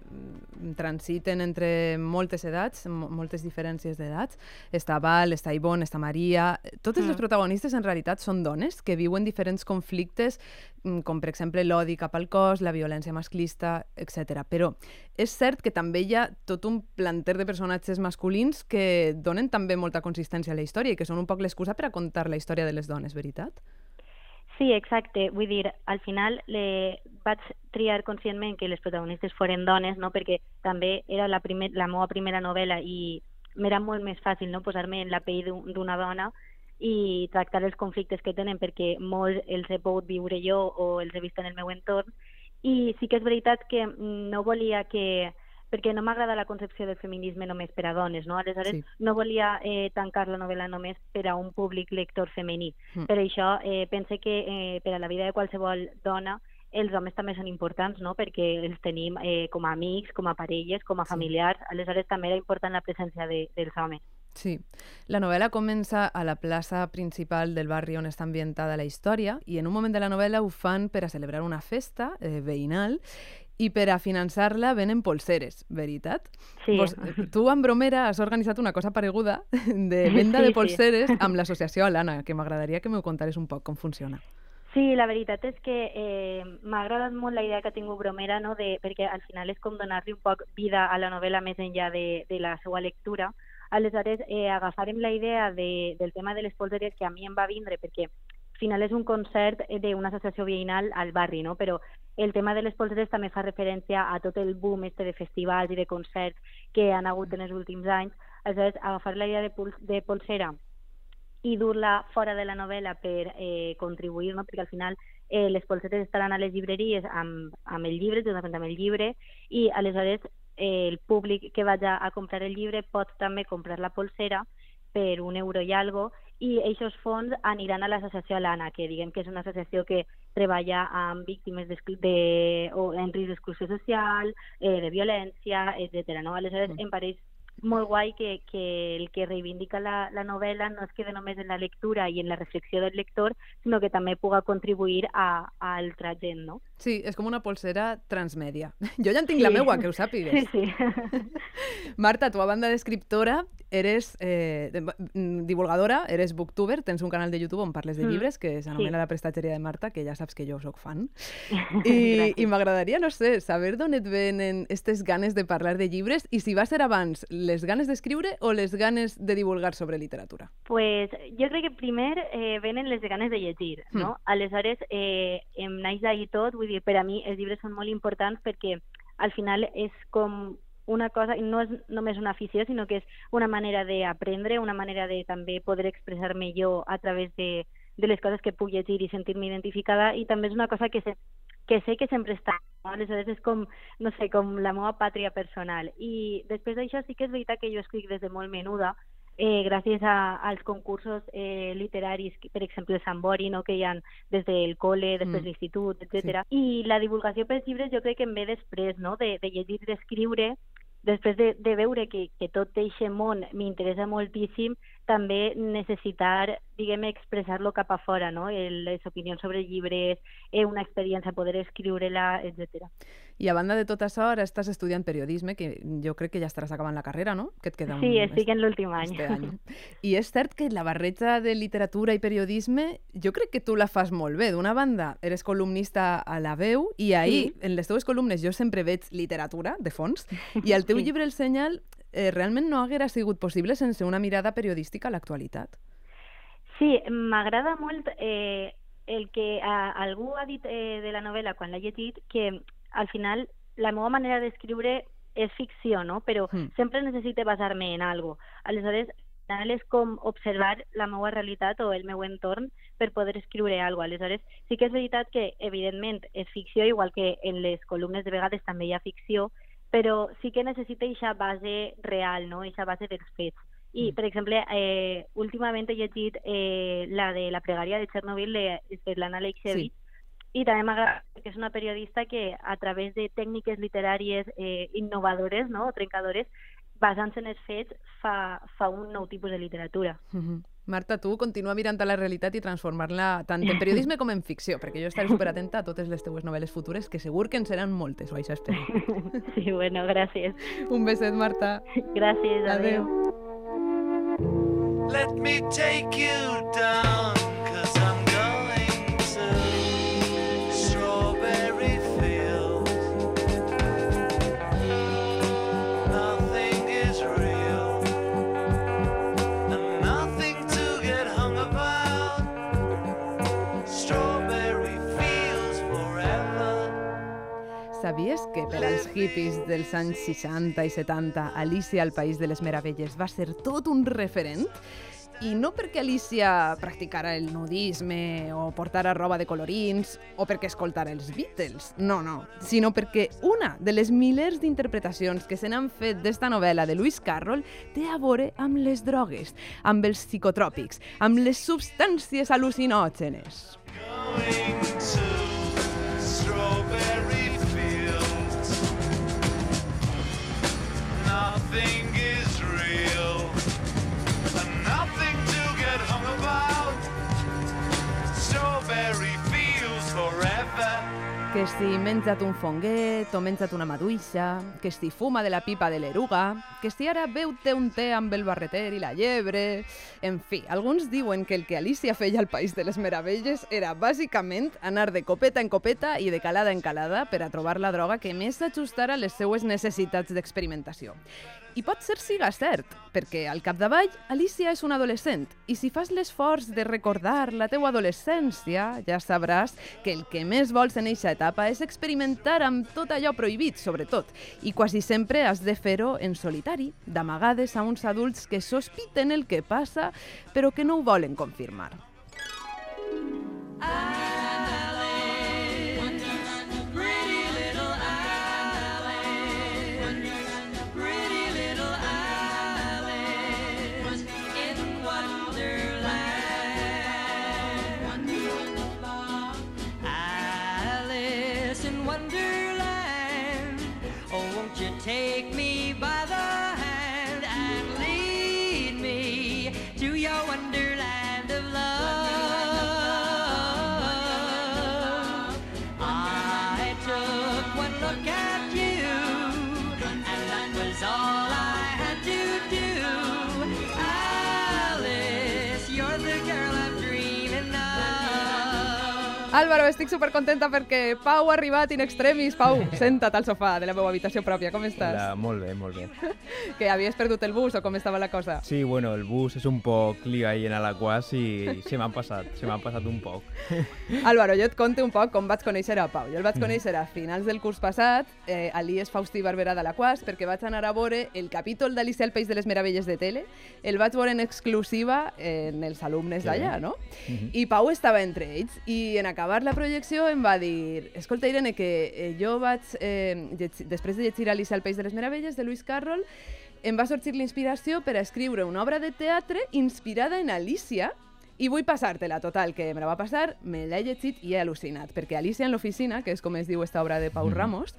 transiten entre moltes edats, mo- moltes diferències d'edats. Està Val, està Ivonne, està Maria... Totes les Mm. protagonistes, en realitat, són dones que viuen diferents conflictes, mm, com, per exemple, l'odi cap al cos, la violència masclista, etc. Però és cert que també hi ha tot un planter de personatges masculins que donen també molta consistència a la història i que són un poc l'excusa per a contar la història de les dones, veritat? Sí, exacte. Vull dir, al final le... vaig triar conscientment que les protagonistes foren dones, no? perquè també era la, primer, la meva primera novel·la i m'era molt més fàcil no? posar-me en la pell d'un- d'una dona i tractar els conflictes que tenen perquè molts els he pogut viure jo o els he vist en el meu entorn i sí que és veritat que no volia que perquè no m'agrada la concepció del feminisme només per a dones, no? Aleshores, Sí. no volia eh, tancar la novel·la només per a un públic lector femení. Mm. Per això eh, pense que eh, per a la vida de qualsevol dona els homes també són importants, no? perquè els tenim eh, com a amics, com a parelles, com a Sí. familiars, aleshores també era important la presència de, dels homes. Sí. La novel·la comença a la plaça principal del barri on està ambientada la història i en un moment de la novel·la ho fan per a celebrar una festa eh, veïnal i per a finançar-la venen polseres, veritat? Sí. Vos, tu amb Bromera has organitzat una cosa pareguda de venda Sí, de sí. polseres amb l'associació Alana, que m'agradaria que m'ho contares un poc com funciona. Sí, la veritat és que eh, m'ha agradat molt la idea que ha tingut Bromera, no? de, perquè al final és com donar-li un poc vida a la novel·la més enllà de, de la seva lectura. Aleshores, eh, agafarem la idea de, del tema de les polseries que a mi em va vindre, perquè al final és un concert eh, d'una associació veïnal al barri, no? però el tema de les polseres també fa referència a tot el boom este de festivals i de concerts que han hagut en els últims anys. Aleshores, agafar la idea de, pul de polsera i dur-la fora de la novel·la per eh, contribuir, no? perquè al final eh, les polsetes estaran a les llibreries amb, amb el llibre, juntament amb el llibre, i aleshores eh, el públic que vagi a comprar el llibre pot també comprar la polsera per un euro i algo, i aquests fons aniran a l'associació Alana, que diguem que és una associació que treballa amb víctimes de, de, o en risc d'exclusió social, eh, de violència, etc. No? Aleshores, Mm. em pareix molt guai que, que el que reivindica la, la novel·la no es quede només en la lectura i en la reflexió del lector, sinó que també puga contribuir a, a altra gent, no? Sí, és com una polsera transmèdia. Jo ja en tinc la Sí. meua, que ho sàpigues. Sí, sí. Marta, tu a banda d'escriptora, eres eh, mm, divulgadora, eres booktuber, tens un canal de YouTube on parles de Mm, llibres que s'anomena sí. La prestatgeria de Marta, que ja saps que jo sóc fan. I, i m'agradaria, no sé, saber d'on et venen aquestes ganes de parlar de llibres i si va ser abans les ganes d'escriure o les ganes de divulgar sobre literatura. Pues jo crec que primer eh, venen les ganes de llegir, no? Mm. Aleshores, eh, em naix d'ahir tot, vull dir, per a mi els llibres són molt importants perquè al final és com una cosa, no és només una afició, sinó que és una manera d'aprendre, una manera de també poder expressar-me jo a través de, de les coses que puc llegir i sentir-me identificada, i també és una cosa que, se, que sé que sempre està. No? Aleshores és com, no sé, com la meva pàtria personal. I després d'això sí que és veritat que jo escric des de molt menuda, eh, gràcies a, als concursos eh, literaris, per exemple, el Sambori, no, que hi ha des del col·le, després Mm. mm. l'institut, etc. I la divulgació pels llibres jo crec que em ve després, no?, de, de llegir d'escriure, després de, de veure que, que tot aquest món m'interessa moltíssim, també necessitar, diguem, expressar-lo cap a fora, no? El, les opinions sobre llibres, eh, una experiència, poder escriure-la, etc. I a banda de tot això, ara estàs estudiant periodisme, que jo crec que ja estaràs acabant la carrera, no? Que et queda un... Sí, estic en l'últim any. este any. I és cert que la barreja de literatura i periodisme, jo crec que tu la fas molt bé. D'una banda, eres columnista a La Veu i ahir, Sí. en les teves columnes, jo sempre veig literatura, de fons, i el teu Sí. llibre El Senyal eh, realment no haguera sigut possible sense una mirada periodística a l'actualitat. Sí, m'agrada molt eh, el que a, algú ha dit eh, de la novel·la quan l'ha llegit, que al final la meva manera d'escriure és ficció, no? però Mm. sempre necessite basar-me en algo. Aleshores, al final és com observar la meva realitat o el meu entorn per poder escriure alguna cosa. Aleshores, sí que és veritat que, evidentment, és ficció, igual que en les columnes de vegades també hi ha ficció, però sí que necessita aquesta base real, no? aquesta base dels fets. I, per exemple, eh, últimament he llegit eh, la de la pregària de Chernobyl de Svetlana Alexievich, i també m'agrada que és una periodista que a través de tècniques literàries eh, innovadores no? trencadores, basant-se en els fets, fa, fa un nou tipus de literatura. Mhm. Marta, tu continua mirant a la realitat i transformar-la tant en periodisme com en ficció, perquè jo estaré superatenta a totes les teues novel·les futures, que segur que en seran moltes, o això espero. Sí, bueno, gràcies. Un beset, Marta. Gràcies, Adeu. adeu. Let me take you down, Sabies que per als hippies dels anys 60 i 70 Alicia al País de les Meravelles va ser tot un referent? I no perquè Alicia practicara el nudisme o portara roba de colorins o perquè escoltara els Beatles, no, no, sinó perquè una de les milers d'interpretacions que se n'han fet d'esta novel·la de Lewis Carroll té a veure amb les drogues, amb els psicotròpics, amb les substàncies al·lucinògenes. Going to Que si menja't un fonguet o menja't una maduixa, que si fuma de la pipa de l'eruga, que si ara beu-te un té amb el barreter i la llebre... En fi, alguns diuen que el que Alicia feia al País de les Meravelles era bàsicament anar de copeta en copeta i de calada en calada per a trobar la droga que més s'ajustara a les seues necessitats d'experimentació. I pot ser siga cert, perquè al capdavall Alicia és una adolescent i si fas l'esforç de recordar la teua adolescència, ja sabràs que el que més vols en eixa etapa és experimentar amb tot allò prohibit, sobretot, i quasi sempre has de fer-ho en solitari, d'amagades a uns adults que sospiten el que passa, però que no ho volen confirmar. Alice Álvaro, estic supercontenta perquè Pau ha arribat in extremis. Pau, senta't al sofà de la meva habitació pròpia. Com estàs? Hola, molt bé, molt bé. Que havies perdut el bus o com estava la cosa? Sí, bueno, el bus és un poc lío ahí en Alaquàs i se m'han passat, se m'han passat un poc. Álvaro, jo et conto un poc com vaig conèixer a Pau. Jo el vaig conèixer a finals del curs passat, eh, a l'IES Faustí Barberà de l'Aquàs, perquè vaig anar a veure el capítol d'Alicia al País de les Meravelles de tele. El vaig veure en exclusiva en els alumnes d'allà, no? I Pau estava entre ells. I en acabar la projecció em va dir escolta, Irene, que eh, jo vaig, eh, després de llegir Alicia al País de les Meravelles de Lewis Carroll, em va sorgir l'inspiració per a escriure una obra de teatre inspirada en Alicia i vull passar-te-la, total, que me la va passar, me l'he llegit i he al·lucinat, perquè Alicia en l'oficina, que és com es diu esta obra de Pau Ramos,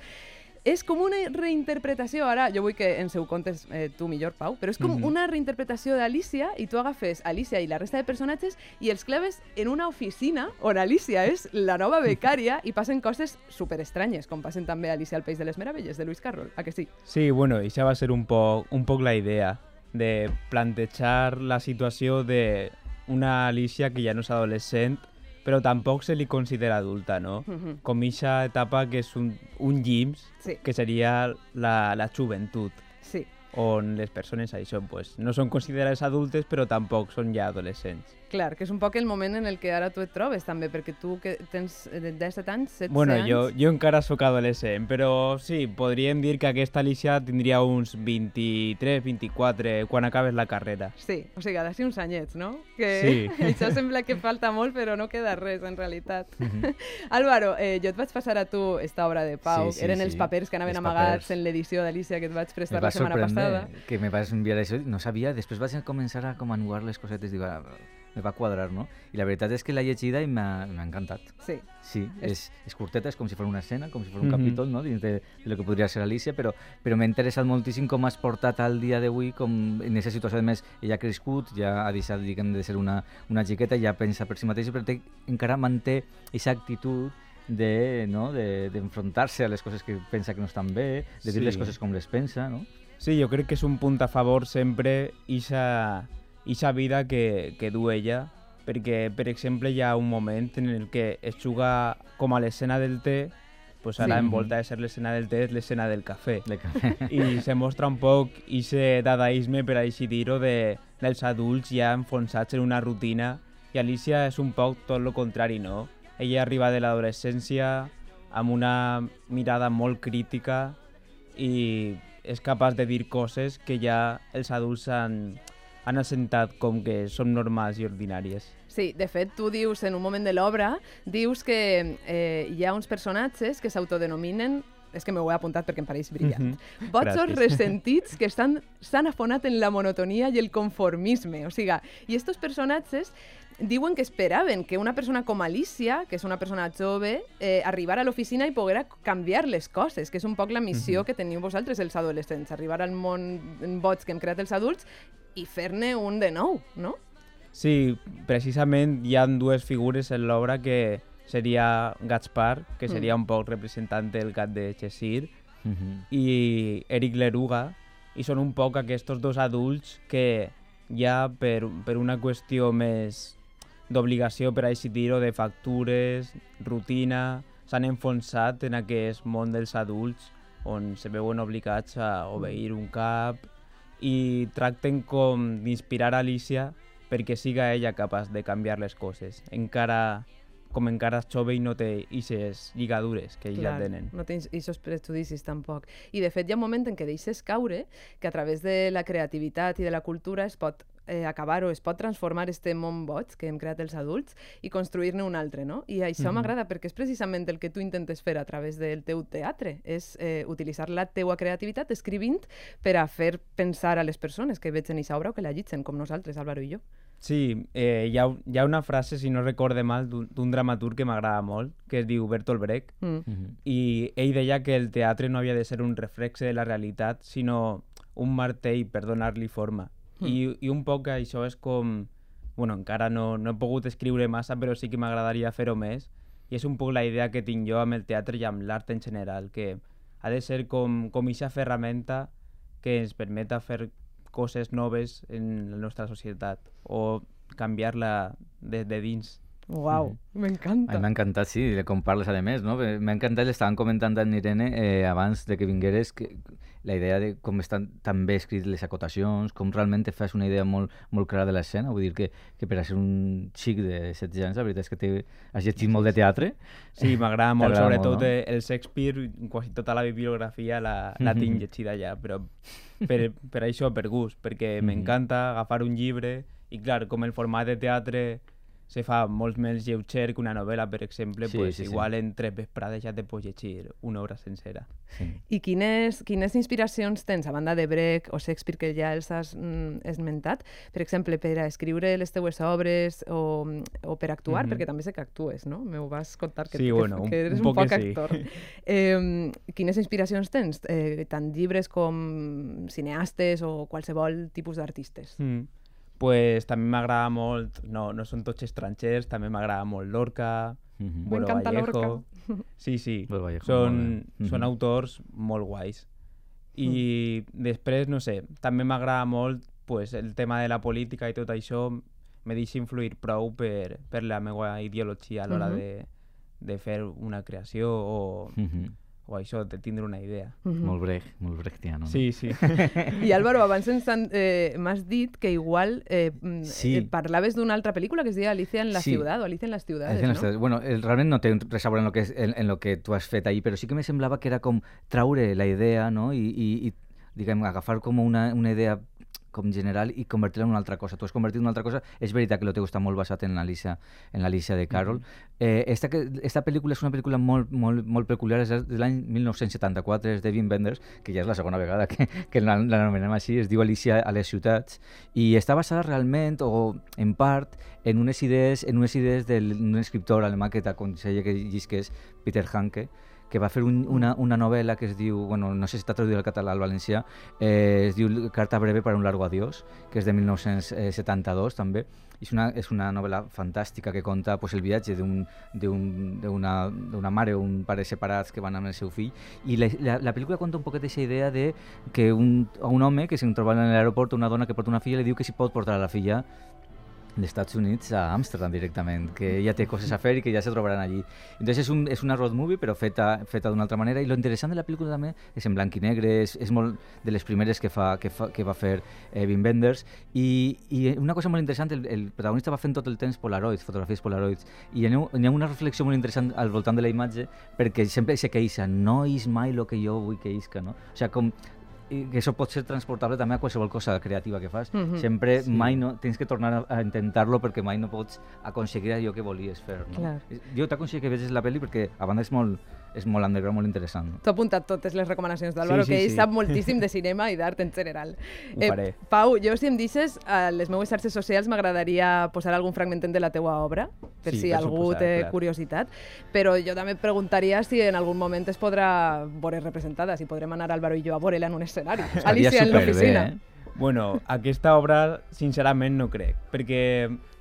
és com una reinterpretació, ara jo vull que ens ho contes eh, tu millor, Pau, però és com una reinterpretació d'Alicia i tu agafes Alicia i la resta de personatges i els claves en una oficina on Alicia és la nova becària i passen coses super estranyes, com passen també a Alicia al País de les Meravelles, de Lewis Carroll, a que sí? Sí, bueno, i això va ser un poc, un poc la idea de plantejar la situació de una Alicia que ja no és adolescent, però tampoc se li considera adulta, no? Mhm. Com eixa etapa que és un, un llims, Sí. que seria la, la joventut, Sí. on les persones això, pues, no són considerades adultes, però tampoc són ja adolescents. Clar, que és un poc el moment en el que ara tu et trobes també, perquè tu que tens eh, 17 anys, 16 Bueno, anys... jo, jo encara sóc adolescent, però sí, podríem dir que aquesta Alicia tindria uns 23, 24 quan acabes la carrera. Sí, o sigui, d'ací uns anyets, no? Que Sí. això sembla que falta molt, però no queda res, en realitat. Álvaro, eh, jo et vaig passar a tu esta obra de Pau. Sí, sí, Eren sí. els papers que anaven Els amagats papers. en l'edició d'Alicia que et vaig prestar va la setmana passada. que me vas enviar això, no sabia, després vaig començar a com anuar les cosetes, dic, "Ah, me va quadrar, no? I la veritat és que l'he llegida i m'ha encantat. Sí. Sí, És- és, curteta, és com si fos una escena, com si fos un Mhm. capítol, no?, dins de, de lo que podria ser Alicia, però, però m'ha interessat moltíssim com has portat al dia d'avui, com en aquesta situació, a més, ella ha crescut, ja ha deixat, diguem, de ser una, una xiqueta, ja pensa per si mateixa, però té, encara manté aquesta actitud de, no, de- d'enfrontar-se a les coses que pensa que no estan bé, de dir Sí. les coses com les pensa, no? Sí, jo crec que és un punt a favor sempre ixa, ixa vida que, que du ella, perquè, per exemple, hi ha un moment en el que es juga com a l'escena del té, pues ara Sí. en volta de ser l'escena del té és l'escena del cafè. De que... I se mostra un poc ixe dadaisme, per així dir-ho, de, dels adults ja enfonsats en una rutina, i Alicia és un poc tot el contrari, no? Ella arriba de l'adolescència amb una mirada molt crítica i és capaç de dir coses que ja els adults han, han assentat com que són normals i ordinàries. Sí, de fet, tu dius en un moment de l'obra, dius que eh, hi ha uns personatges que s'autodenominen és que m'ho he apuntat perquè em pareix brillant. Mhm. Botxos Gràcies. ressentits que estan s'han afonat en la monotonia i el conformisme. O sigui, i estos personatges diuen que esperaven que una persona com Alicia, que és una persona jove, eh, arribara a l'oficina i poguera canviar les coses, que és un poc la missió que teniu vosaltres, els adolescents, arribar al món boig que hem creat els adults i fer-ne un de nou, no? Sí, precisament hi ha dues figures en l'obra que seria Gaspar, que seria un poc representant del gat de Cheshire, Mhm. i Eric Leruga, i són un poc aquests dos adults que ja per, per una qüestió més d'obligació, per així dir-ho, de factures, rutina, s'han enfonsat en aquest món dels adults on se veuen obligats a obeir un cap, i tracten com d'inspirar Alicia perquè siga ella capaç de canviar les coses. Encara, com encara és jove i no té aquestes lligadures que ells ja tenen. no tens aquests prejudicis tampoc. I de fet hi ha un moment en què deixes caure que a través de la creativitat i de la cultura es pot eh, acabar o es pot transformar este món boig que hem creat els adults i construir-ne un altre, no? I això Mhm. m'agrada perquè és precisament el que tu intentes fer a través del teu teatre, és eh, utilitzar la teua creativitat escrivint per a fer pensar a les persones que vegen aquesta obra o que la llitgen, com nosaltres, Álvaro i jo. Sí, eh, hi, ha, hi ha una frase, si no recorde mal, d'un dramaturg que m'agrada molt, que es diu Bertolt Brecht, Mm. Mhm. i ell deia que el teatre no havia de ser un reflexe de la realitat, sinó un martell per donar-li forma. I, I un poc això és com... Bueno, encara no, no he pogut escriure massa, però sí que m'agradaria fer-ho més. I és un poc la idea que tinc jo amb el teatre i amb l'art en general, que ha de ser com, com eixa ferramenta que ens permeta fer coses noves en la nostra societat o canviar-la des de dins. Uau, A m'encanta. mi m'ha encantat, sí, de com parles, a més, no? M'ha encantat, l'estaven comentant amb Irene eh, abans de que vingueres, que la idea de com estan tan bé escrit les acotacions, com realment te fas una idea molt, molt clara de l'escena, vull dir que, que per a ser un xic de 16 anys, la veritat és que te, has llegit molt de teatre. Sí, m'agrada molt, sobretot molt, no? eh, el Shakespeare, quasi tota la bibliografia la, la tinc llegida ja, però per, per això, per gust, perquè m'encanta agafar un llibre i clar, com el format de teatre se fa molt més lleuger que una novel·la, per exemple, Sí, pues, sí, sí. igual en tres vesprades ja te pots llegir una obra sencera. Sí. I quines, quines inspiracions tens, a banda de Brecht o Shakespeare, que ja els has mm, esmentat, per exemple, per a escriure les teues obres o, o per actuar, Mhm. perquè també sé que actues, no? Me ho vas contar que, Sí, que, bueno, que eres un un, poc poc que sí. actor. Eh, quines inspiracions tens? Eh, tant llibres com cineastes o qualsevol tipus d'artistes. Mm. Pues també m'agrada molt, no, no són tots estrangers, també m'agrada molt Lorca, Mhm. Bueno M'encanta Vallejo. Lorca. Sí, sí. Bueno Vallejo, són, són Mhm. autors molt guais. I després, no sé, també m'agrada molt pues, el tema de la política i tot això me deixa influir prou per, per la meva ideologia a l'hora Mhm. de, de fer una creació o, Mhm. O això, de tindre una idea. Mhm. Molt Brecht, molt brechtiano. no? Sí, sí. I Álvaro, abans ens han- eh, m'has dit que igual eh, mm, Sí. eh, parlaves d'una altra pel·lícula que es deia Alicia en la Sí. ciutat o Alicia en les ciutats, Alicia en no? les ciutats. Bueno, el, realment no té res a veure en lo, que és, en, en lo que tu has fet ahir, però sí que me semblava que era com traure la idea, no?, i, i, i diguem, agafar com una, una idea com general i convertir-la en una altra cosa. Tu has convertit en una altra cosa. És veritat que el teu està molt basat en l'Alicia en l'Alicia de Carol. eh, esta, que, esta pel·lícula és una pel·lícula molt, molt, molt peculiar, és de l'any 1974, és de Wim Wenders, que ja és la segona vegada que, que la- l'anomenem així, es diu Alicia a les ciutats, i està basada realment, o en part, en unes idees, en unes idees d'un escriptor alemà que t'aconsella que llegis, que és Peter Hanke, que va fer un, una, una novel·la que es diu, bueno, no sé si està traduïda al català al valencià, eh, es diu Carta breve para un largo adiós, que és de 1972 també. És una, és una novel·la fantàstica que conta pues, el viatge d'un- d'un- d'una mare o un pare separats que van amb el seu fill i la, la, la pel·lícula conta un poquet aquesta idea de que un, un home que se'n troba en l'aeroport una dona que porta una filla li diu que si pot portar a la filla d'Estats Units a Amsterdam directament, que ella té coses a fer i que ja se trobaran allí. Entonces és, un, és una road movie però feta, feta d'una altra manera i lo interessant de la pel·lícula també és en blanc i negre, és, és molt de les primeres que, fa, que, fa, que va fer eh, Wim Wenders i, i una cosa molt interessant, el, el protagonista va fent tot el temps polaroids, fotografies polaroids i hi ha, hi ha una reflexió molt interessant al voltant de la imatge perquè sempre se queixa, no és mai el que jo vull que isca, no? O sigui, com i que això pot ser transportable també a qualsevol cosa creativa que fas. Mhm. Sempre Sí. mai no, tens que tornar a, a intentar-lo perquè mai no pots aconseguir allò que volies fer. No? Clar. Jo t'aconsello que veges la pel·li perquè a banda és molt, és molt underground, molt interessant. T'ho apuntat totes les recomanacions d'Álvaro, Sí, sí, que ell sí. sap moltíssim de cinema i d'art en general. Ho faré. Pau, jo si em deixes, a les meues xarxes socials m'agradaria posar algun fragmentet de la teua obra, per Sí, si per algú suposat, té clar. curiositat, però jo també et preguntaria si en algun moment es podrà veure representada, si podrem anar Álvaro i jo a veure-la en un escenari. Estaria Alicia en l'oficina. eh? Bueno, aquesta obra, sincerament, no crec, perquè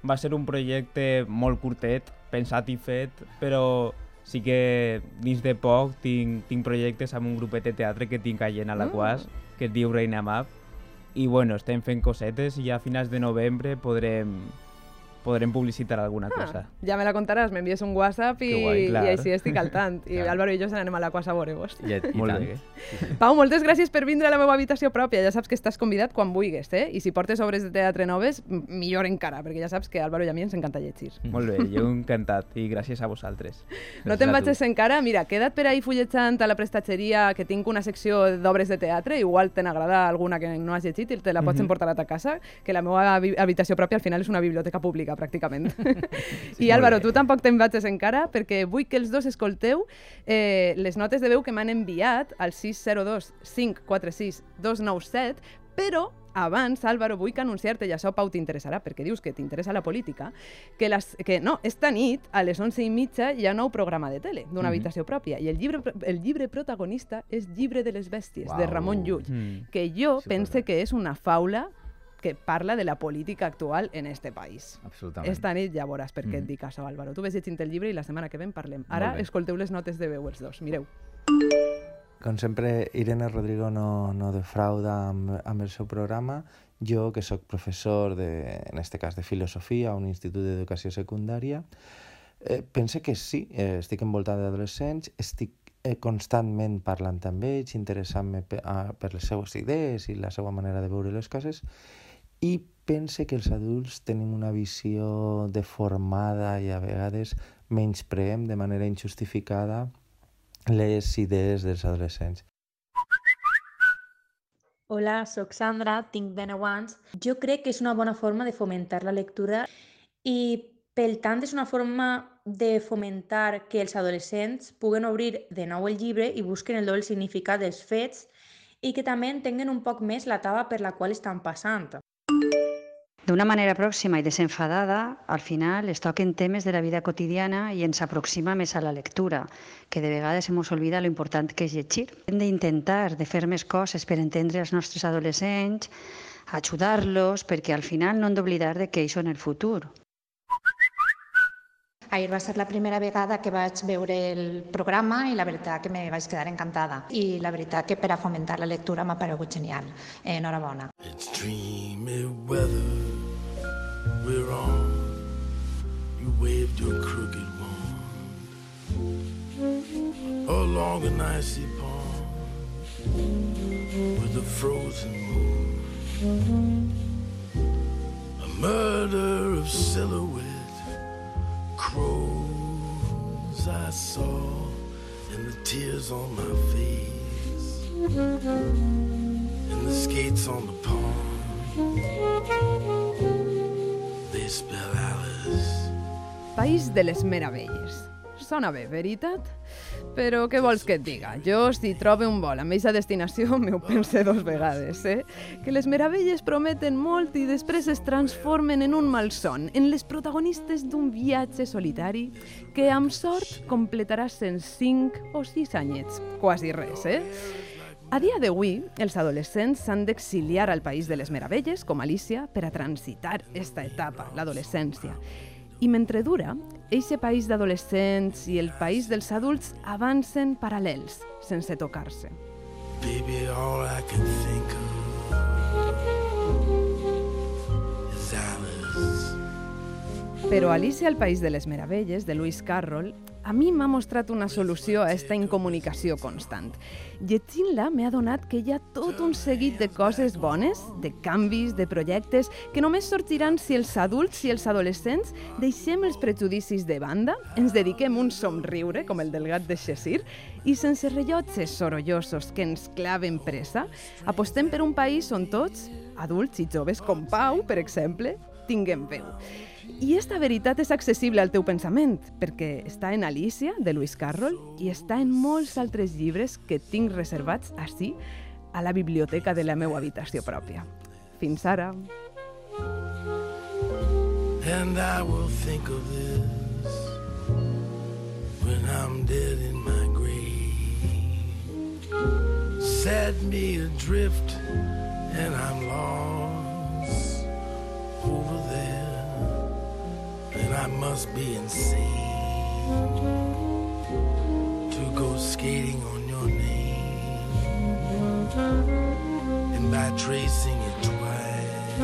va ser un projecte molt curtet, pensat i fet, però sí que dins de poc tinc, tinc projectes amb un grupet de teatre que tinc allà a la Mm. Quas, que es diu Reina Map, i bueno, estem fent cosetes i a finals de novembre podrem podrem publicitar alguna Ah, cosa. ja me la contaràs, m'envies un WhatsApp i, guai, i clar. així estic al tant. I Clar. Álvaro i jo se n'anem a l'aquas a veure-vos. I, i Molt tant. bé. Pau, moltes gràcies per vindre a la meva habitació pròpia. Ja saps que estàs convidat quan vulguis, eh? I si portes obres de teatre noves, millor encara, perquè ja saps que Álvaro i a mi ens encanta llegir. Molt bé, jo encantat i gràcies a vosaltres. No te'n vaig encara? Mira, queda't per ahir fulletjant a la prestatgeria que tinc una secció d'obres de teatre, igual te n'agrada alguna que no has llegit i te la pots emportar a ta casa, que la meva habi- habitació pròpia al final és una biblioteca pública, pràcticament. I Álvaro, tu tampoc te'n vaig encara, perquè vull que els dos escolteu eh, les notes de veu que m'han enviat al 602 546 297, però abans, Álvaro, vull que anunciar-te, i això, Pau, t'interessarà, perquè dius que t'interessa la política, que, les, que no, esta nit, a les 11 i mitja, hi ha nou programa de tele, d'una Mhm. habitació pròpia, i el llibre, el llibre protagonista és Llibre de les bèsties, de Uau. Ramon Llull, Mm. que jo Superbé. pense que és una faula que parla de la política actual en este país. Absolutament. Esta nit ja veuràs per què et Mhm. dic això, Álvaro. Tu ves llegint el llibre i la setmana que ve en parlem. Ara escolteu les notes de veu els dos. Mireu. Com sempre, Irene Rodrigo no, no defrauda amb, amb el seu programa. Jo, que sóc professor, de, en este cas de filosofia, a un institut d'educació secundària, eh, pense que sí, eh, estic envoltat d'adolescents, estic eh, constantment parlant amb ells, interessant-me per, a, per les seues idees i la seva manera de veure les coses, i pense que els adults tenim una visió deformada i a vegades menyspreem de manera injustificada les idees dels adolescents. Hola, sóc Sandra, tinc 10 anys. Jo crec que és una bona forma de fomentar la lectura i, pel tant, és una forma de fomentar que els adolescents puguen obrir de nou el llibre i busquen el doble significat dels fets i que també entenguen un poc més la tava per la qual estan passant. D'una manera pròxima i desenfadada, al final es toquen temes de la vida quotidiana i ens aproxima més a la lectura, que de vegades se mos oblida lo important que és llegir. Hem d'intentar de fer més coses per entendre els nostres adolescents, ajudar-los, perquè al final no hem d'oblidar de que ells són el futur. Ahir va ser la primera vegada que vaig veure el programa i la veritat que me vaig quedar encantada. I la veritat que per a fomentar la lectura m'ha paregut genial. Enhorabona. It's dreamy weather we're on. You waved your crooked wand along an icy pond with a frozen moon. A murder of silhouette crows I saw and the tears on my face and the skates on the pond. Alice. País de les meravelles. Sona bé, veritat? Però què vols que et diga? Jo, si trobo un vol amb aquesta destinació, m'ho pense dos vegades, eh? Que les meravelles prometen molt i després es transformen en un malson, en les protagonistes d'un viatge solitari que, amb sort, completaràs en 5 o 6 anyets. Quasi res, eh? A dia d'avui, els adolescents s'han d'exiliar al País de les Meravelles, com Alicia, per a transitar esta etapa, l'adolescència. I mentre dura, eixe país d'adolescents i el país dels adults avancen paral·lels, sense tocar-se. Baby, all I can think of Però Alicia al País de les Meravelles, de Lewis Carroll, a mi m'ha mostrat una solució a esta incomunicació constant. Llegint-la m'ha donat que hi ha tot un seguit de coses bones, de canvis, de projectes, que només sortiran si els adults i els adolescents deixem els prejudicis de banda, ens dediquem un somriure, com el del gat de Xessir, i sense rellotges sorollosos que ens claven pressa, apostem per un país on tots, adults i joves com Pau, per exemple, tinguem veu. I esta veritat és accessible al teu pensament, perquè està en Alicia, de Lewis Carroll, i està en molts altres llibres que tinc reservats així a la biblioteca de la meva habitació pròpia. Fins ara. And I will think of this when I'm dead in my grave. Set me adrift, and I'm lost over there. And I must be insane to go skating on your name. And by tracing it twice,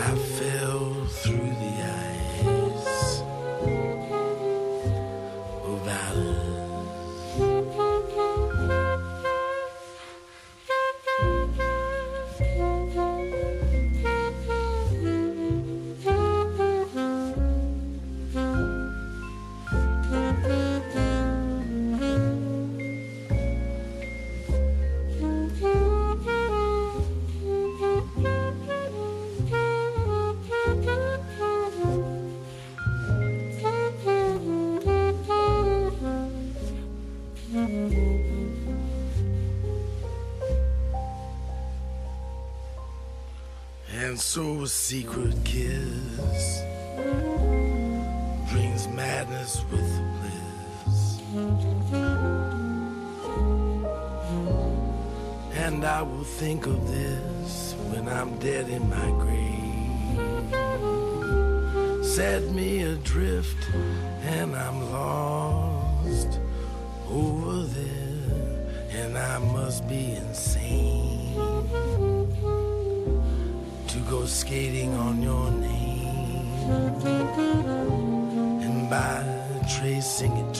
I fell And so a secret kiss brings madness with bliss. And I will think of this when I'm dead in my grave. Set me adrift and I'm lost over there, and I must be insane skating on your name and by tracing it